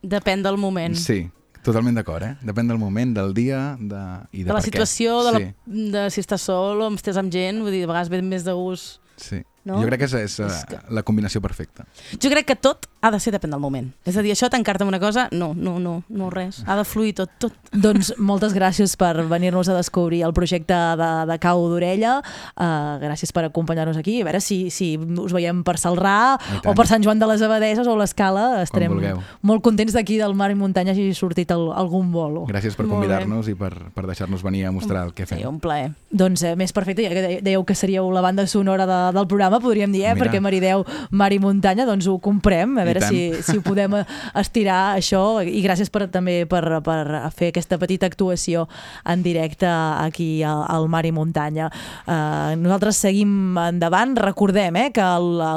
Depèn del moment. Sí, totalment d'acord, eh? Depèn del moment, del dia de... i de, de la què. situació, de, Sí. la, de si estàs sol o estàs amb gent, vull dir, de vegades ve més de gust. Sí. No? Jo crec que és, és, És que- la combinació perfecta. Jo crec que tot ha de ser depèn del moment. És a dir, això tancar-te en una cosa, no, no, no, no res. Ha de fluir tot, tot. Doncs moltes gràcies per venir-nos a descobrir el projecte de, de Cau d'Orella. Uh, gràcies per acompanyar-nos aquí. A veure si, si us veiem per Salrà o per Sant Joan de les Abadeses o l'Escala. Estarem molt contents d'aquí del mar i muntanya hagi sortit el, algun bolo. Gràcies per convidar-nos i per, per deixar-nos venir a mostrar el que fem. Sí, un plaer. Doncs eh, més perfecte, ja que de- dèieu que seríeu la banda sonora de, del programa, podríem dir, eh? Mira. perquè marideu mar i muntanya, doncs ho comprem, a veure si, si ho podem eh, estirar això, i gràcies per, també per, per fer aquesta petita actuació en directe aquí al, al mar i muntanya. Uh, nosaltres seguim endavant, recordem eh, que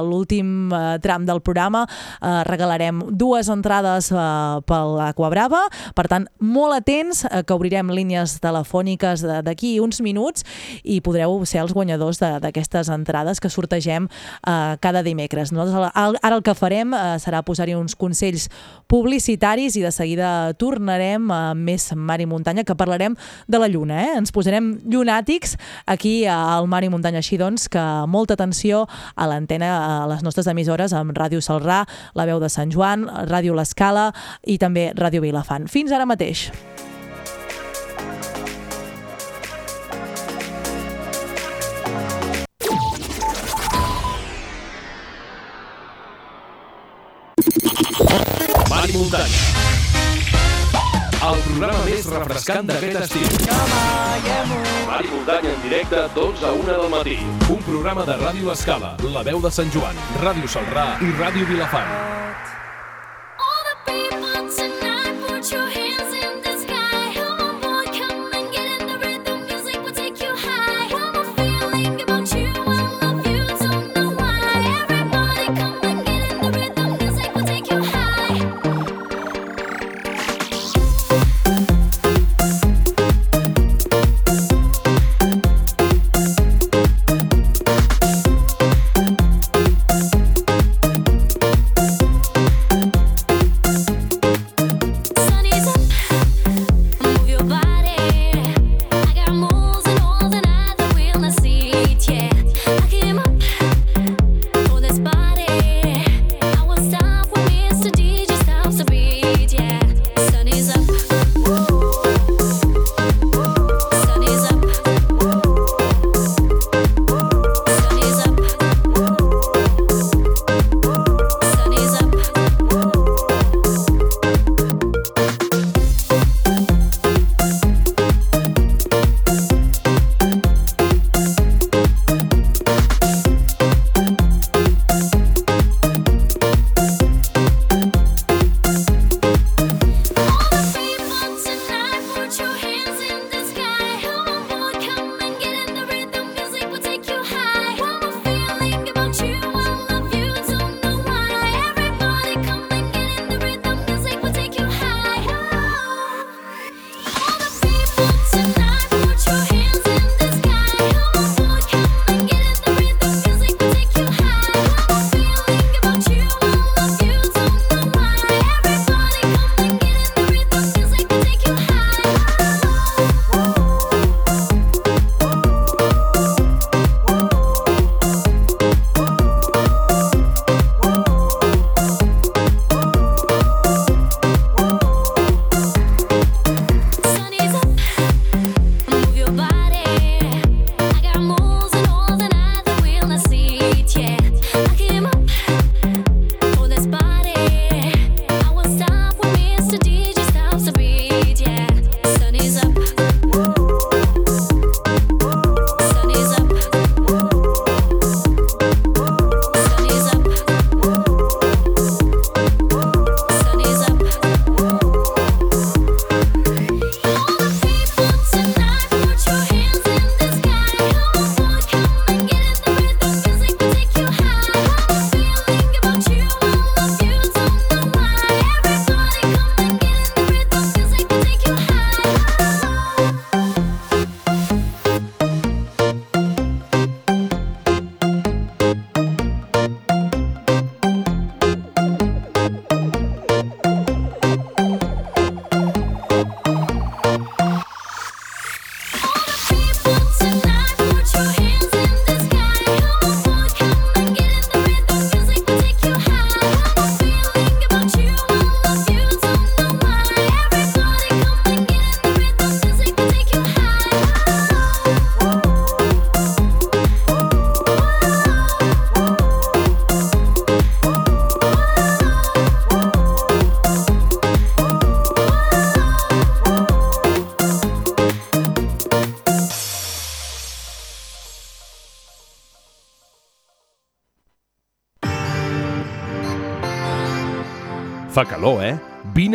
l'últim uh, tram del programa uh, regalarem dues entrades uh, per l'Aquabrava, per tant, molt atents, uh, que obrirem línies telefòniques de- d'aquí uns minuts i podreu ser els guanyadors de- d'aquestes entrades que sortegem uh, cada dimecres. Nosaltres al- ara el que farem uh, serà posar-hi uns consells publicitaris i de seguida tornarem a més Mar i Muntanya, que parlarem de la Lluna. Eh? Ens posarem llunàtics aquí al Mar i Muntanya. Així doncs, que molta atenció a l'antena, a les nostres emissores, amb Ràdio Salrà, La Veu de Sant Joan, Ràdio L'Escala i també Ràdio Vilafant. Fins ara mateix. Muntanya. El programa més refrescant d'aquest estiu. I muntanya en directe, 12 a 1 del matí. Un programa de Ràdio Escala, La Veu de Sant Joan, Ràdio Salrà i Ràdio Vilafant. Put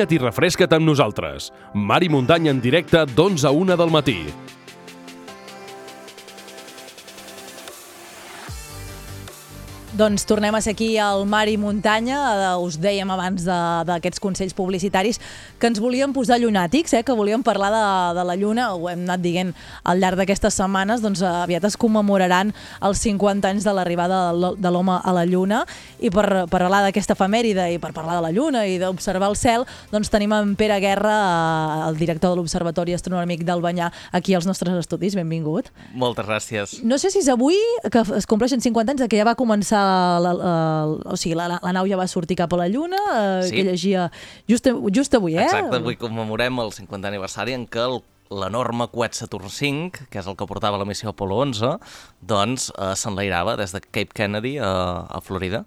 Vine't i refresca't amb nosaltres. Mar i muntanya en directe d'11 a 1 del matí. Doncs tornem a ser aquí al Mar i Muntanya. Us dèiem abans de- d'aquests consells publicitaris que ens volíem posar llunàtics, eh? que volíem parlar de, de la Lluna. Ho hem anat dient al llarg d'aquestes setmanes. Doncs aviat es commemoraran els 50 anys de l'arribada de l'home a la Lluna. I per, per parlar d'aquesta efemèride i per parlar de la Lluna i d'observar el cel, doncs tenim en Pere Guerra, eh, el director de l'Observatori Astronòmic del Banyà, aquí als nostres estudis. Benvingut. Moltes gràcies. No sé si és avui que es compleixen 50 anys de que ja va començar, la, la, o sigui, la, la nau ja va sortir cap a la Lluna, eh, Sí. que llegia just, just avui, eh? Exacte, avui commemorem el 50 aniversari en què el l'enorme coet Saturn V, que és el que portava la missió Apollo 11, doncs eh, s'enlairava des de Cape Kennedy a, a Florida.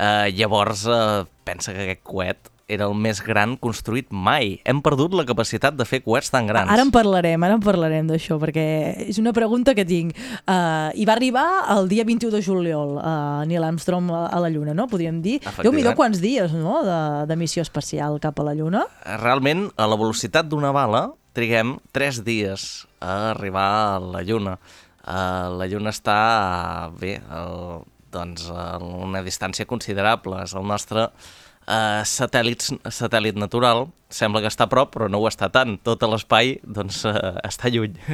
Eh, llavors, eh, pensa que aquest coet era el més gran construït mai. Hem perdut la capacitat de fer coets tan grans. Ara en parlarem, ara en parlarem d'això, perquè és una pregunta que tinc. Uh, I va arribar el dia 21 de juliol uh, Neil Armstrong a la Lluna, no? Podríem dir. Efectivament. Déu-n'hi-do quants dies, no?, de, de missió espacial cap a la Lluna. Realment, a la velocitat d'una bala, triguem 3 dies a arribar a la Lluna. Uh, la Lluna està, bé, el, doncs, a una distància considerable. És el nostre uh, satèl·lit, satèl·lit natural. Sembla que està a prop, però no ho està tant. Tot l'espai doncs, uh, està lluny.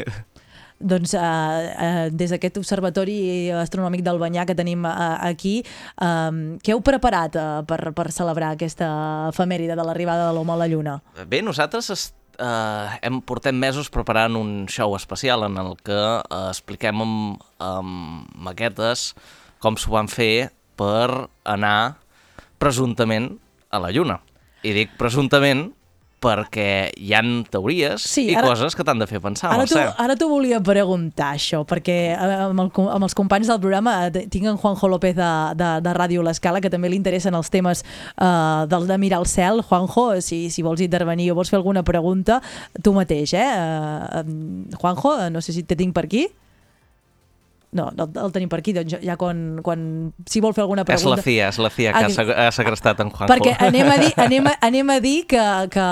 Doncs uh, uh, des d'aquest observatori astronòmic del Banyà que tenim uh, aquí, um, què heu preparat uh, per, per celebrar aquesta efemèride de l'arribada de l'home a la Lluna? Bé, nosaltres es, eh, hem, portem mesos preparant un show especial en el que eh, expliquem amb, amb maquetes com s'ho van fer per anar presumptament a la Lluna. I dic presumptament perquè hi han teories Sí, i ara- coses que t'han de fer pensar. Ara Mercè. t'ho ara t'ho volia preguntar, això, perquè eh, amb, el, amb els companys del programa eh, tinc en Juanjo López de, de, de Ràdio L'Escala, que també li interessen els temes eh, del de mirar el cel. Juanjo, si, si vols intervenir o vols fer alguna pregunta, tu mateix, eh? em, Juanjo, no sé si te tinc per aquí. No, no el tenim per aquí, doncs ja- quan, quan si vol fer alguna És pregunta... la FIA, és la FIA que Ah, ha segrestat en Juanjo. perquè anem a dir, anem a, anem a dir que, que,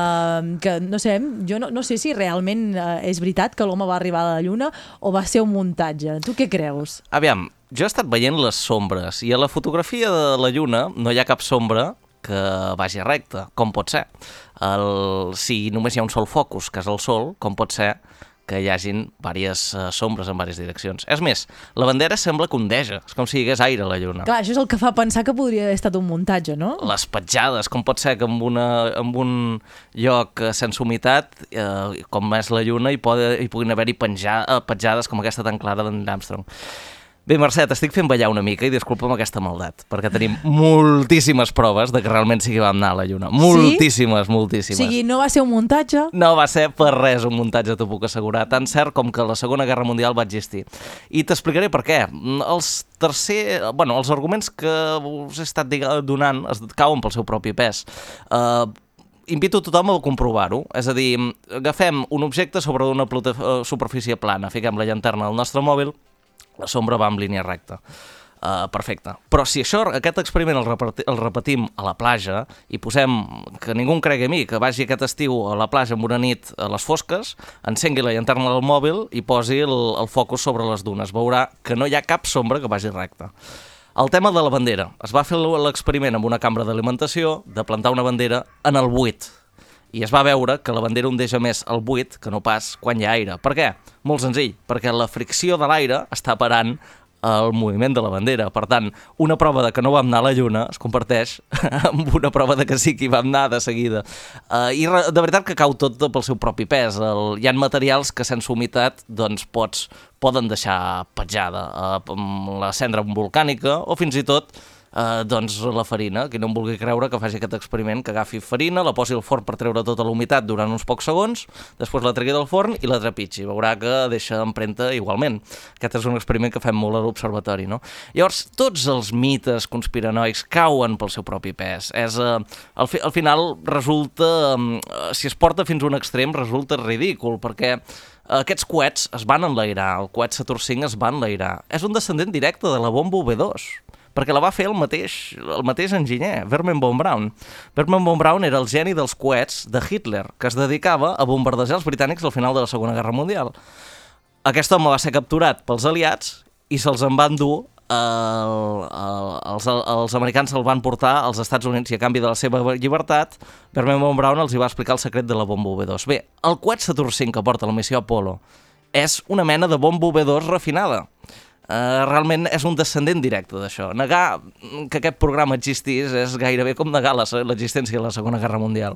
que no sé, jo no, no sé si realment eh, és veritat que l'home va arribar a la Lluna o va ser un muntatge. Tu què creus? Aviam, jo he estat veient les sombres i a la fotografia de la Lluna no hi ha cap sombra que vagi recta, com pot ser. El, si només hi ha un sol focus, que és el Sol, com pot ser que hi hagin diverses uh, sombres en diverses direccions. És més, la bandera sembla que ondeja, és com si hi hagués aire a la Lluna. Clar, això és el que fa pensar que podria haver estat un muntatge, no? Les petjades, com pot ser que en, una, en un lloc eh, sense humitat, eh, com és la Lluna, hi, pode, hi puguin haver-hi eh, petjades com aquesta tan clara d'en Armstrong. Bé, Mercè, t'estic fent ballar una mica i disculpa'm aquesta maldat, perquè tenim moltíssimes proves de que realment sí que vam anar a la Lluna. Moltíssimes, O moltíssimes. sigui, no va ser un muntatge? No va ser per res un muntatge, t'ho puc assegurar. Tan cert com que la Segona Guerra Mundial va existir. I t'explicaré per què. Els tercer... Bueno, els arguments que us he estat donant es cauen pel seu propi pes. Uh, invito tothom a comprovar-ho. És a dir, agafem un objecte sobre una eh, superfície plana, fiquem la llanterna del nostre mòbil, la sombra va en línia recta. Uh, perfecte. Però si això, aquest experiment el, repeti, el repetim a la platja i posem, que ningú em cregui a mi, que vagi aquest estiu a la platja amb una nit a les fosques, encengui la llanterna del mòbil i posi el, el focus sobre les dunes. Veurà que no hi ha cap sombra que vagi recta. El tema de la bandera. Es va fer l'experiment amb una cambra d'alimentació de plantar una bandera en el buit. I es va veure que la bandera ondeja més al buit que no pas quan hi ha aire. Per què? Molt senzill, perquè la fricció de l'aire està parant el moviment de la bandera. Per tant, una prova de que no vam anar a la Lluna es converteix en una prova de que sí que hi vam anar de seguida. Uh, I de veritat que cau tot pel seu propi pes. El, hi ha materials que sense humitat doncs, pots, poden deixar petjada. Uh, amb la cendra volcànica o fins i tot eh, doncs la farina, qui no em vulgui creure que faci aquest experiment, que agafi farina, la posi al forn per treure tota la humitat durant uns pocs segons, després la tregui del forn i la trepitgi. Veurà que deixa empremta igualment. Aquest és un experiment que fem molt a l'observatori, no? Llavors, tots els mites conspiranoics cauen pel seu propi pes. És, eh, al, fi, al final resulta, eh, si es porta fins a un extrem, resulta ridícul, perquè aquests coets es van enlairar, el coet Saturn V es va enlairar. És un descendent directe de la bomba V2. Perquè la va fer el mateix, el mateix enginyer, Vernon von Braun. Vernon von Braun era el geni dels coets de Hitler, que es dedicava a bombardejar els britànics al final de la Segona Guerra Mundial. Aquest home va ser capturat pels aliats i se'ls en van dur el, el, els, els americans se'l van portar als Estats Units i a canvi de la seva llibertat, Vernon von Braun els hi va explicar el secret de la bomba V2. Bé, el coet Saturn V que porta la missió Apollo és una mena de bomba V2 refinada. Uh, realment és un descendent directe d'això. Negar que aquest programa existís és gairebé com negar la- l'existència de la Segona Guerra Mundial.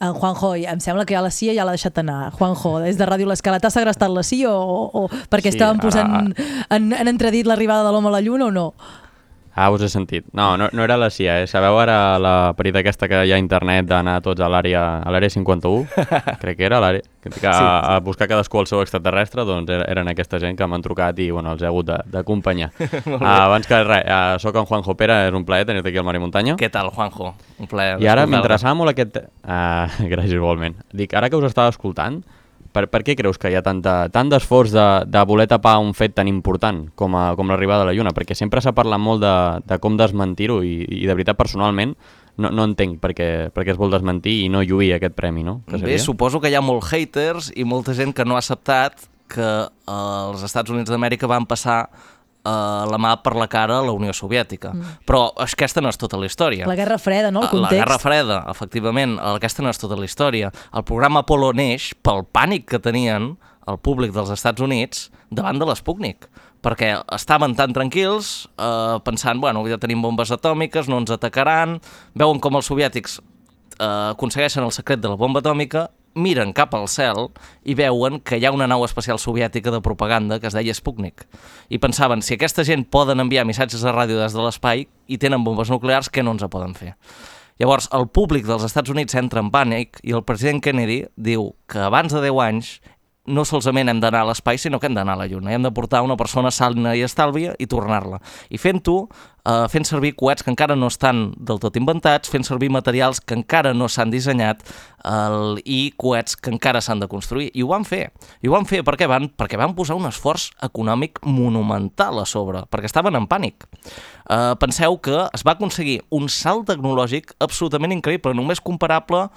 En Juanjo, em sembla que ja la CIA ja l'ha deixat anar. Juanjo, des de Ràdio L'Escala, t'ha segrestat la CIA o, o, o perquè Sí, estàvem posant ara- en, en entredit l'arribada de l'home a la Lluna o no? Ah, us he sentit. No, no, no era la CIA, eh? Sabeu ara la perita aquesta que hi ha a internet d'anar tots a l'àrea a l'àrea 51? Crec que era l'àrea. Que, que a, Sí. a buscar cadascú el seu extraterrestre, doncs eren aquesta gent que m'han trucat i bueno, els he hagut de- d'acompanyar. Uh, abans que res, uh, soc en Juanjo Pera, és un plaer tenir-te aquí al Mar i Muntanya. Què tal, Juanjo? Un plaer. I ara m'interessava molt aquest... Uh, gràcies, igualment. Dic, ara que us estava escoltant, per, per què creus que hi ha tanta, tant d'esforç de, de voler tapar un fet tan important com, a, com l'arribada a la Lluna? Perquè sempre s'ha parlat molt de, de com desmentir-ho i, i de veritat, personalment, no, no entenc per què, per què es vol desmentir i no lluir aquest premi, no? Que Bé, suposo que hi ha molt haters i molta gent que no ha acceptat que eh, els Estats Units d'Amèrica van passar eh, la mà per la cara a la Unió Soviètica. Mm. Però aquesta no és tota la història. La Guerra Freda, no? El La context. Guerra Freda, efectivament, aquesta no és tota la història. El programa Apollo neix pel pànic que tenien el públic dels Estats Units davant de l'Sputnik perquè estaven tan tranquils eh, pensant, bueno, ja tenim bombes atòmiques, no ens atacaran, veuen com els soviètics eh, aconsegueixen el secret de la bomba atòmica, miren cap al cel i veuen que hi ha una nau espacial soviètica de propaganda que es deia Sputnik. I pensaven, si aquesta gent poden enviar missatges de ràdio des de l'espai i tenen bombes nuclears, què no ens poden fer? Llavors, el públic dels Estats Units entra en pànic i el president Kennedy diu que abans de 10 anys no solament hem d'anar a l'espai, sinó que hem d'anar a la Lluna. Hem de portar una persona salna i estàlvia i tornar-la. I fent-ho, eh, fent servir coets que encara no estan del tot inventats, fent servir materials que encara no s'han dissenyat el, i coets que encara s'han de construir. I ho van fer. I ho van fer perquè van, perquè van posar un esforç econòmic monumental a sobre, perquè estaven en pànic. Uh, penseu que es va aconseguir un salt tecnològic absolutament increïble, només comparable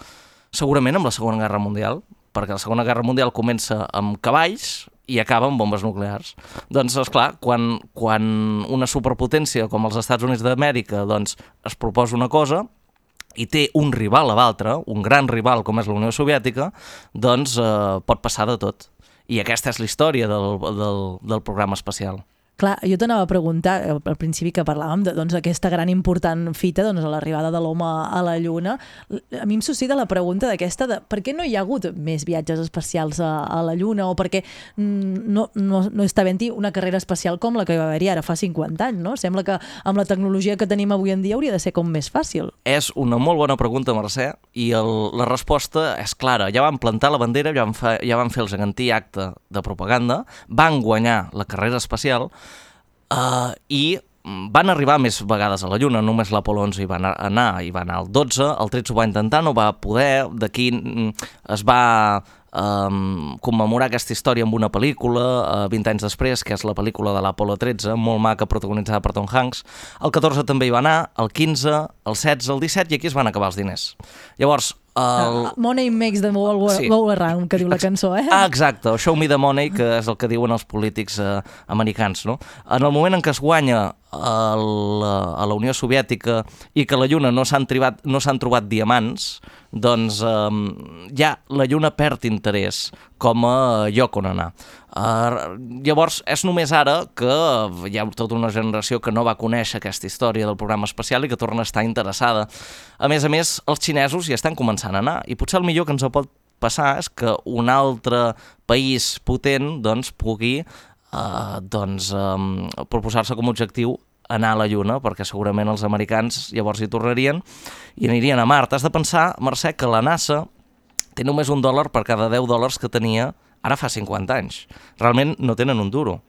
segurament amb la Segona Guerra Mundial, perquè la Segona Guerra Mundial comença amb cavalls i acaba amb bombes nuclears. Doncs, és clar, quan, quan una superpotència com els Estats Units d'Amèrica doncs, es proposa una cosa i té un rival a l'altre, un gran rival com és la Unió Soviètica, doncs eh, pot passar de tot. I aquesta és la història del, del, del programa espacial. Clar, jo t'anava a preguntar, eh, al principi que parlàvem de, doncs, aquesta gran important fita doncs, a l'arribada de l'home a la Lluna, a mi em suscita la pregunta d'aquesta de per què no hi ha hagut més viatges espacials a, a la Lluna o perquè mm, no, no, no està havent-hi una carrera espacial com la que va haver-hi ara fa 50 anys, no? Sembla que amb la tecnologia que tenim avui en dia hauria de ser com més fàcil. És una molt bona pregunta, Mercè, i el, la resposta és clara. Ja van plantar la bandera, ja van, fa, ja van fer el gegantí acte de propaganda, van guanyar la carrera espacial uh, i mm, van arribar més vegades a la Lluna, només l'Apolo 11 hi va anar, hi va anar el 12, el 13 ho va intentar, no va poder, d'aquí mm, es va um, commemorar aquesta història amb una pel·lícula uh, 20 anys després, que és la pel·lícula de l'Apolo 13, molt maca, protagonitzada per Tom Hanks. El 14 també hi va anar, el 15, el 16, el 17, i aquí es van acabar els diners. Llavors, el... Uh, Money makes the world go, Sí. go around, que diu la cançó, eh? Ah, exacte, show me the money, que és el que diuen els polítics eh, americans. No? En el moment en què es guanya el, a la Unió Soviètica i que a la Lluna no s'han no trobat diamants, doncs eh, ja la Lluna perd interès com a lloc on anar. Uh, llavors, és només ara que hi ha tota una generació que no va conèixer aquesta història del programa espacial i que torna a estar interessada. A més a més, els xinesos hi estan començant a anar i potser el millor que ens pot passar és que un altre país potent doncs, pugui eh, doncs, eh, proposar-se com a objectiu anar a la Lluna, perquè segurament els americans llavors hi tornarien i anirien a Mart. Has de pensar, Mercè, que la NASA té només un dòlar per cada 10 dòlars que tenia ara fa 50 anys. Realment no tenen un duro.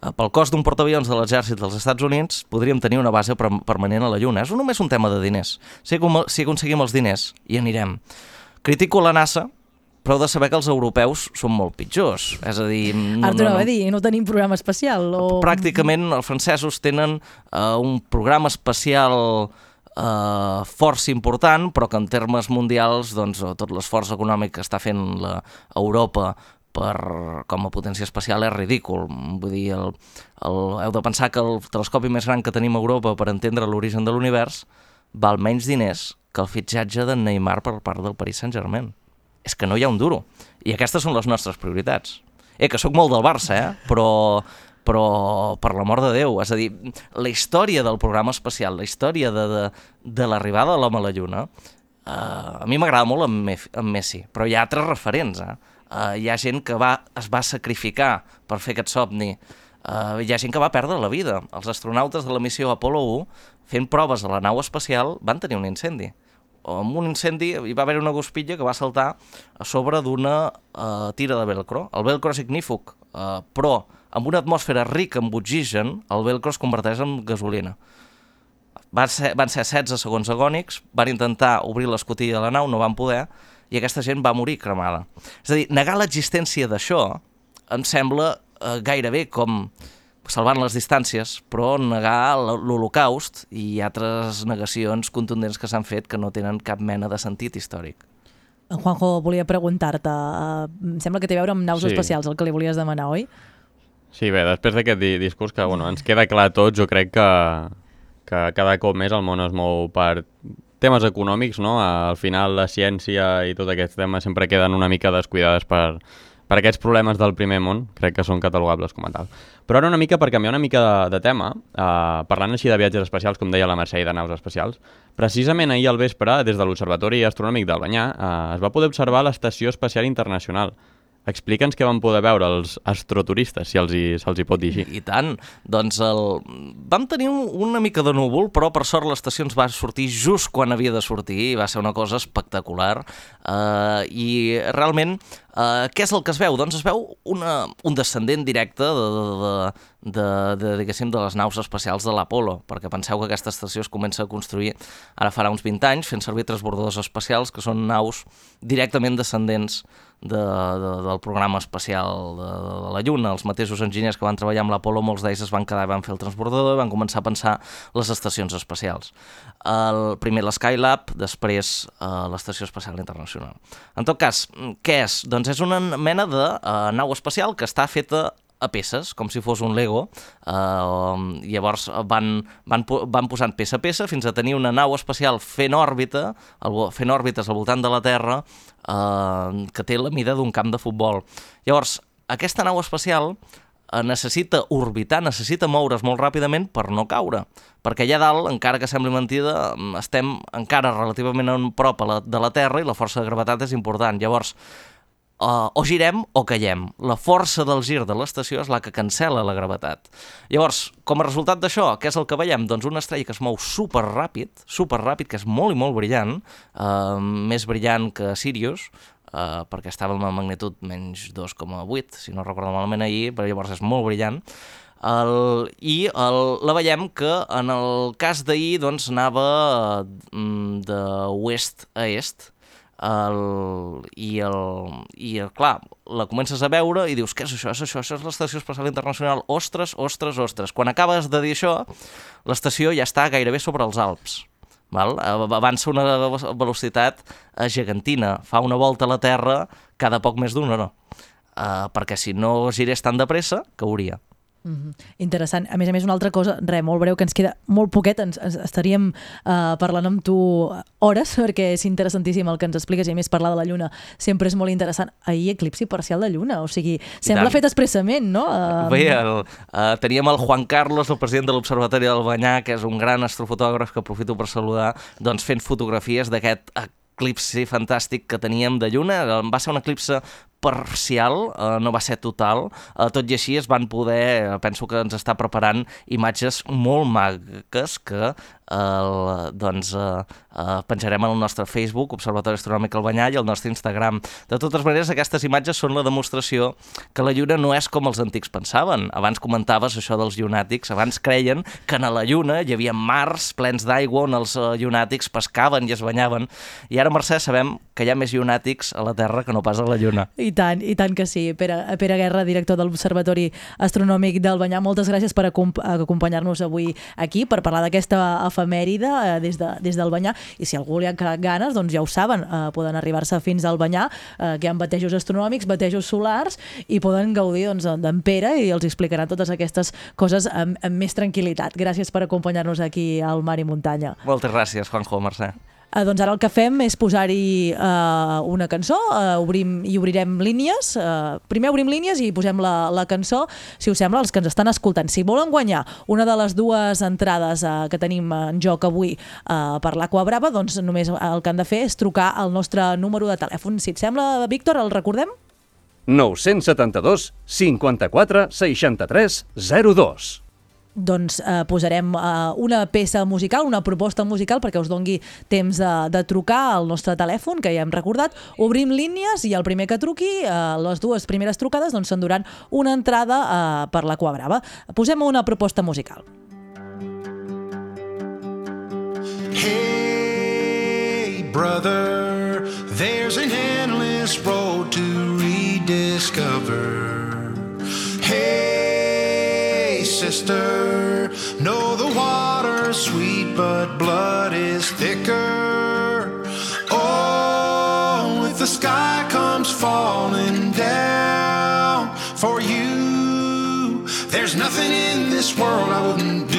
Eh, Pel cost d'un portaavions de l'exèrcit dels Estats Units podríem tenir una base per permanent a la Lluna. És només un tema de diners. Si aconseguim els diners, hi anirem. Critico la NASA però heu de saber que els europeus són molt pitjors. És a dir... No, Artur, no, no, dir, no tenim programa especial? O... Pràcticament els francesos tenen uh, un programa especial uh, força important, però que en termes mundials doncs, tot l'esforç econòmic que està fent la Europa per, com a potència espacial és ridícul. Vull dir, el, el, heu de pensar que el telescopi més gran que tenim a Europa per entendre l'origen de l'univers val menys diners que el fitxatge de Neymar per part del Paris Saint-Germain. És que no hi ha un duro. I aquestes són les nostres prioritats. Eh, que sóc molt del Barça, eh? Però, però per l'amor de Déu, és a dir, la història del programa espacial, la història de, de, de l'arribada de l'home a la Lluna, eh, a mi m'agrada molt en, Mef en Messi, però hi ha altres referents, eh? Uh, hi ha gent que va, es va sacrificar per fer aquest somni. Uh, hi ha gent que va perdre la vida. Els astronautes de la missió Apollo 1, fent proves a la nau espacial, van tenir un incendi. Amb un incendi hi va haver una guspilla que va saltar a sobre d'una uh, tira de velcro. El velcro és ignífug, uh, però amb una atmosfera rica en oxigen, el velcro es converteix en gasolina. Van ser, van ser 16 segons agònics, van intentar obrir l'escotilla de la nau, no van poder, i aquesta gent va morir cremada. És a dir, negar l'existència d'això em sembla eh, gairebé com salvant les distàncies, però negar l'Holocaust i altres negacions contundents que s'han fet que no tenen cap mena de sentit històric. En Juanjo volia preguntar-te, uh, em sembla que té a veure amb naus Sí. espacials, el que li volies demanar, oi? Sí, bé, després d'aquest di discurs que bueno, ens queda clar a tots, jo crec que, que cada cop més el món es mou per temes econòmics, no? Al final la ciència i tots aquests temes sempre queden una mica descuidades per, per aquests problemes del primer món, crec que són catalogables com a tal. Però ara una mica per canviar una mica de, de tema, eh, parlant així de viatges espacials, com deia la Mercè, i de naus espacials, precisament ahir al vespre, des de l'Observatori Astronòmic d'Albanyà, eh, es va poder observar l'Estació Espacial Internacional. Explica'ns què van poder veure els astroturistes, si els hi, se'ls hi pot dir així. I tant. Doncs el... vam tenir un, una mica de núvol, però per sort l'estació ens va sortir just quan havia de sortir i va ser una cosa espectacular. Uh, I realment, uh, què és el que es veu? Doncs es veu una, un descendent directe de, de, de, de, de, diguéssim, de les naus espacials de l'Apolo, perquè penseu que aquesta estació es comença a construir ara farà uns 20 anys, fent servir transbordadors espacials, que són naus directament descendents de, de, del programa espacial de, de la Lluna. Els mateixos enginyers que van treballar amb l'Apolo, molts d'ells es van quedar i van fer el transbordador i van començar a pensar les estacions espacials. El, primer la Skylab, després uh, l'Estació Espacial Internacional. En tot cas, què és? Doncs és una mena de uh, nau espacial que està feta a peces, com si fos un Lego. Uh, llavors van, van, po- van posant peça a peça fins a tenir una nau espacial fent òrbita, fent òrbites al voltant de la Terra, uh, que té la mida d'un camp de futbol. Llavors, aquesta nau espacial eh, necessita orbitar, necessita moure's molt ràpidament per no caure, perquè allà dalt, encara que sembli mentida, mm, estem encara relativament a prop de la Terra i la força de gravetat és important. Llavors, uh, o girem o callem. La força del gir de l'estació és la que cancela la gravetat. Llavors, com a resultat d'això, què és el que veiem? Doncs una estrella que es mou super ràpid, super ràpid, que és molt i molt brillant, uh, més brillant que Sirius, uh, perquè estava amb magnitud menys 2,8, si no recordo malament ahir, però llavors és molt brillant. El, I el, la veiem que en el cas d'ahir doncs, anava de oest a est, el, i, el, i el, clar, la comences a veure i dius, què és això? És això? Això és l'Estació Espacial Internacional. Ostres, ostres, ostres. Quan acabes de dir això, l'estació ja està gairebé sobre els Alps. Val? Avança una velocitat gegantina, fa una volta a la Terra cada poc més d'una, no? Uh, perquè si no girés tan de pressa, cauria. Mm -hmm. Interessant. A més a més, una altra cosa, res, molt breu, que ens queda molt poquet, ens, ens estaríem uh, parlant amb tu hores, perquè és interessantíssim el que ens expliques, i a més parlar de la Lluna sempre és molt interessant. Ahir eclipsi parcial de Lluna, o sigui, sembla fet expressament, no? Uh, Bé, el, uh, teníem el Juan Carlos, el president de l'Observatori del Banyà, que és un gran astrofotògraf que aprofito per saludar, doncs fent fotografies d'aquest eclipsi fantàstic que teníem de lluna. Va ser un eclipse parcial, eh, no va ser total, eh, tot i així es van poder, eh, penso que ens està preparant imatges molt maques que el, doncs, eh, eh, penjarem al nostre Facebook, Observatori Astronòmic Albanyà, i al nostre Instagram. De totes maneres, aquestes imatges són la demostració que la Lluna no és com els antics pensaven. Abans comentaves això dels llunàtics, abans creien que a la Lluna hi havia mars plens d'aigua on els eh, llunàtics pescaven i es banyaven, i ara, Mercè, sabem que hi ha més llunàtics a la Terra que no pas a la Lluna. I tant, i tant que sí. Pere, Pere Guerra, director de l'Observatori Astronòmic del Banyà, moltes gràcies per acomp acompanyar-nos avui aquí per parlar d'aquesta efemèride eh, des, de, des del Banyà. I si algú li ha quedat ganes, doncs ja ho saben, eh, poden arribar-se fins al Banyà, eh, que hi ha batejos astronòmics, batejos solars, i poden gaudir doncs, d'en Pere i els explicarà totes aquestes coses amb, amb més tranquil·litat. Gràcies per acompanyar-nos aquí al Mar i Muntanya. Moltes gràcies, Juanjo, Mercè. Uh, doncs ara el que fem és posar-hi uh, una cançó, uh, obrim i obrirem línies. Uh, primer obrim línies i posem la, la cançó, si us sembla, els que ens estan escoltant. Si volen guanyar una de les dues entrades uh, que tenim en joc avui uh, per l'Aqua Brava, doncs només el que han de fer és trucar al nostre número de telèfon. Si et sembla, Víctor, el recordem? 972 54 63 02. Doncs eh, posarem eh, una peça musical, una proposta musical perquè us dongui temps de, de trucar al nostre telèfon, que ja hem recordat. Obrim línies i el primer que truqui, eh, les dues primeres trucades, doncs s'enduran una entrada eh, per la Qua Brava. Posem una proposta musical. Hey, brother, there's an endless road to rediscover. Hey, sister, know the water's sweet, but blood is thicker. Oh, if the sky comes falling down for you, there's nothing in this world I wouldn't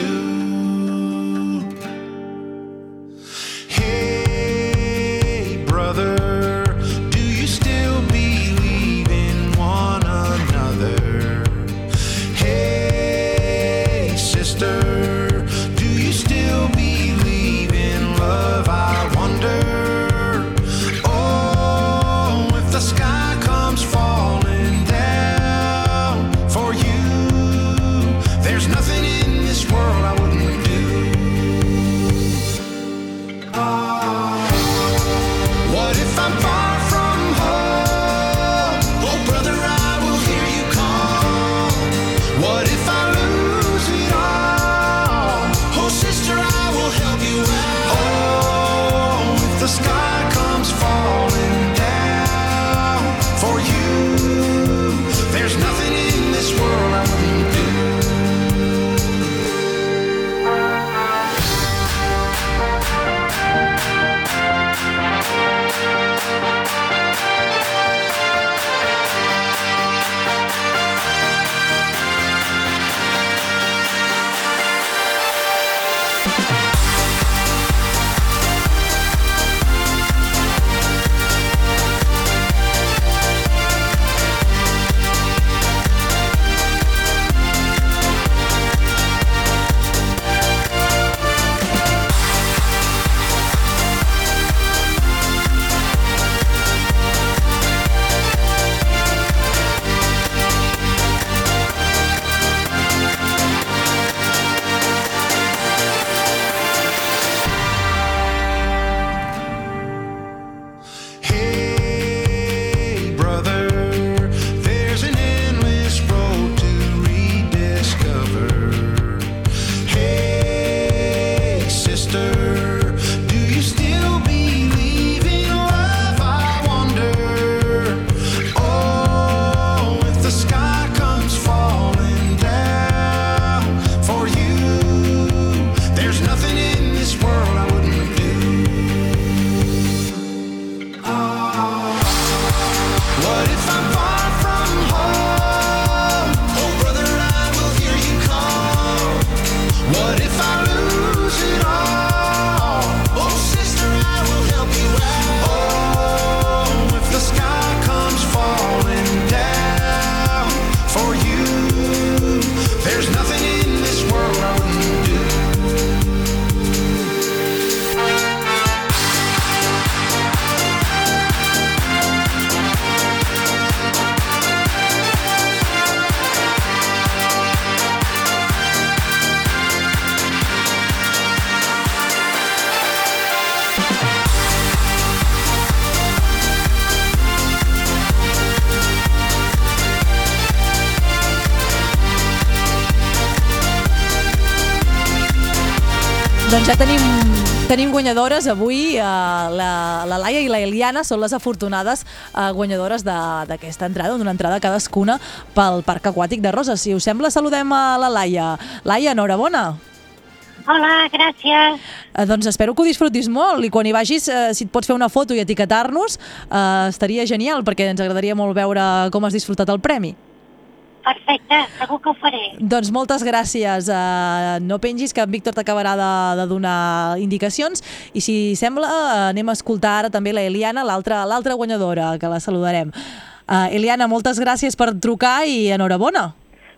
ja tenim, tenim guanyadores avui. Eh, la, la Laia i la Eliana són les afortunades eh, guanyadores d'aquesta entrada, d'una entrada cadascuna pel Parc Aquàtic de Roses. Si us sembla, saludem a la Laia. Laia, enhorabona. Hola, gràcies. Eh, doncs espero que ho disfrutis molt i quan hi vagis, eh, si et pots fer una foto i etiquetar-nos, eh, estaria genial perquè ens agradaria molt veure com has disfrutat el premi. Perfecte, segur que ho faré. Doncs moltes gràcies. Uh, no pengis que en Víctor t'acabarà de, de donar indicacions i si sembla uh, anem a escoltar ara també la Eliana, l'altra l'altra guanyadora, que la saludarem. Uh, Eliana, moltes gràcies per trucar i enhorabona.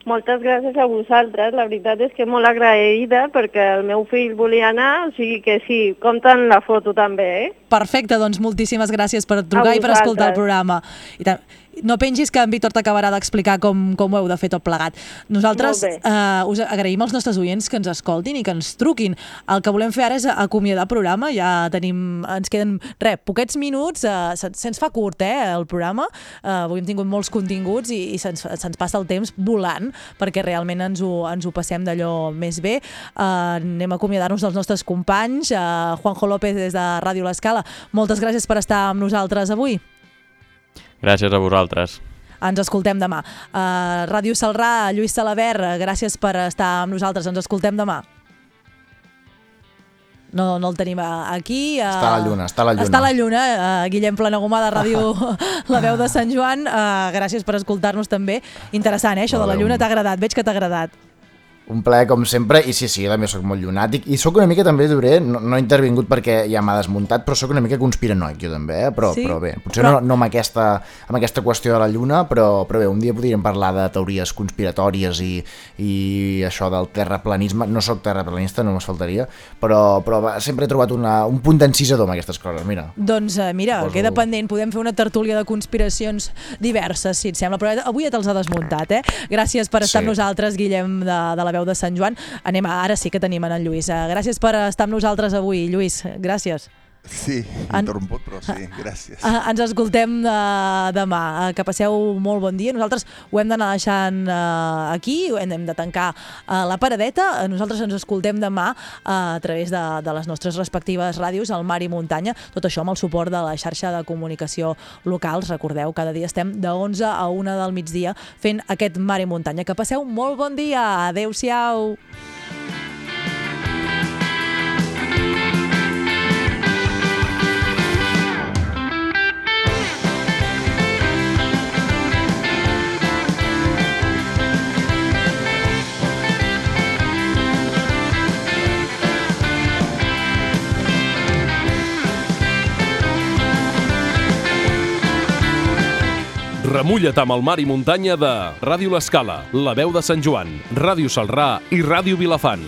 Moltes gràcies a vosaltres, la veritat és que molt agraïda perquè el meu fill volia anar, o sigui que sí, compta amb la foto també, eh? Perfecte, doncs moltíssimes gràcies per trucar i per escoltar el programa. I ta- no pengis que en Víctor t'acabarà d'explicar com, com ho heu de fer tot plegat. Nosaltres eh, us agraïm als nostres oients que ens escoltin i que ens truquin. El que volem fer ara és acomiadar el programa. Ja tenim, ens queden, res, poquets minuts. Eh, se- se'ns fa curt, eh, el programa. Eh, avui hem tingut molts continguts i, i se'ns se'ns passa el temps volant perquè realment ens ho, ens ho passem d'allò més bé. Eh, anem a acomiadar-nos dels nostres companys. Eh, Juanjo López des de Ràdio L'Escala, moltes gràcies per estar amb nosaltres avui. Gràcies a vosaltres. Ens escoltem demà. Uh, Ràdio Salrà, Lluís Salaver, eh, gràcies per estar amb nosaltres. Ens escoltem demà. No, no el tenim aquí. Uh, Està a la lluna, està a la lluna. Està a la lluna. Uh, Guillem Planagumà de Ràdio La Veu de Sant Joan. Uh, gràcies per escoltar-nos també. Interessant, eh? Això de la lluna t'ha agradat. Veig que t'ha agradat. Un plaer com sempre, i sí, sí, també sóc molt llunàtic, i sóc una mica també, duré, no, no he intervingut perquè ja m'ha desmuntat, però sóc una mica conspiranoic jo també, eh? però, Sí? però bé, potser Però- no, no amb, aquesta, amb aquesta qüestió de la lluna, però, però bé, un dia podríem parlar de teories conspiratòries i, i això del terraplanisme, no sóc terraplanista, no m'es faltaria, però, però sempre he trobat una, un punt d'encisador amb aquestes coses, mira. Doncs uh, mira, Poso- queda pendent, podem fer una tertúlia de conspiracions diverses, si et sembla, però avui ja te'ls ha desmuntat, eh? Gràcies per estar Sí. amb nosaltres, Guillem, de, de la veu de Sant Joan. Anem, a, ara sí que tenim en, en Lluís. Uh, gràcies per estar amb nosaltres avui, Lluís, gràcies. Sí, En- interromput, però sí, gràcies. Uh, ens escoltem uh, demà. Que passeu molt bon dia. Nosaltres ho hem d'anar deixant uh, aquí, hem, hem de tancar uh, la paradeta. Nosaltres ens escoltem demà uh, a través de, de les nostres respectives ràdios, al Mar i Muntanya. Tot això amb el suport de la xarxa de comunicació locals. Recordeu, cada dia estem de 11 a 1 del migdia fent aquest Mar i Muntanya. Que passeu molt bon dia. Adéu-siau. Remulla't amb el mar i muntanya de Ràdio L'Escala, La Veu de Sant Joan, Ràdio Salrà i Ràdio Vilafant.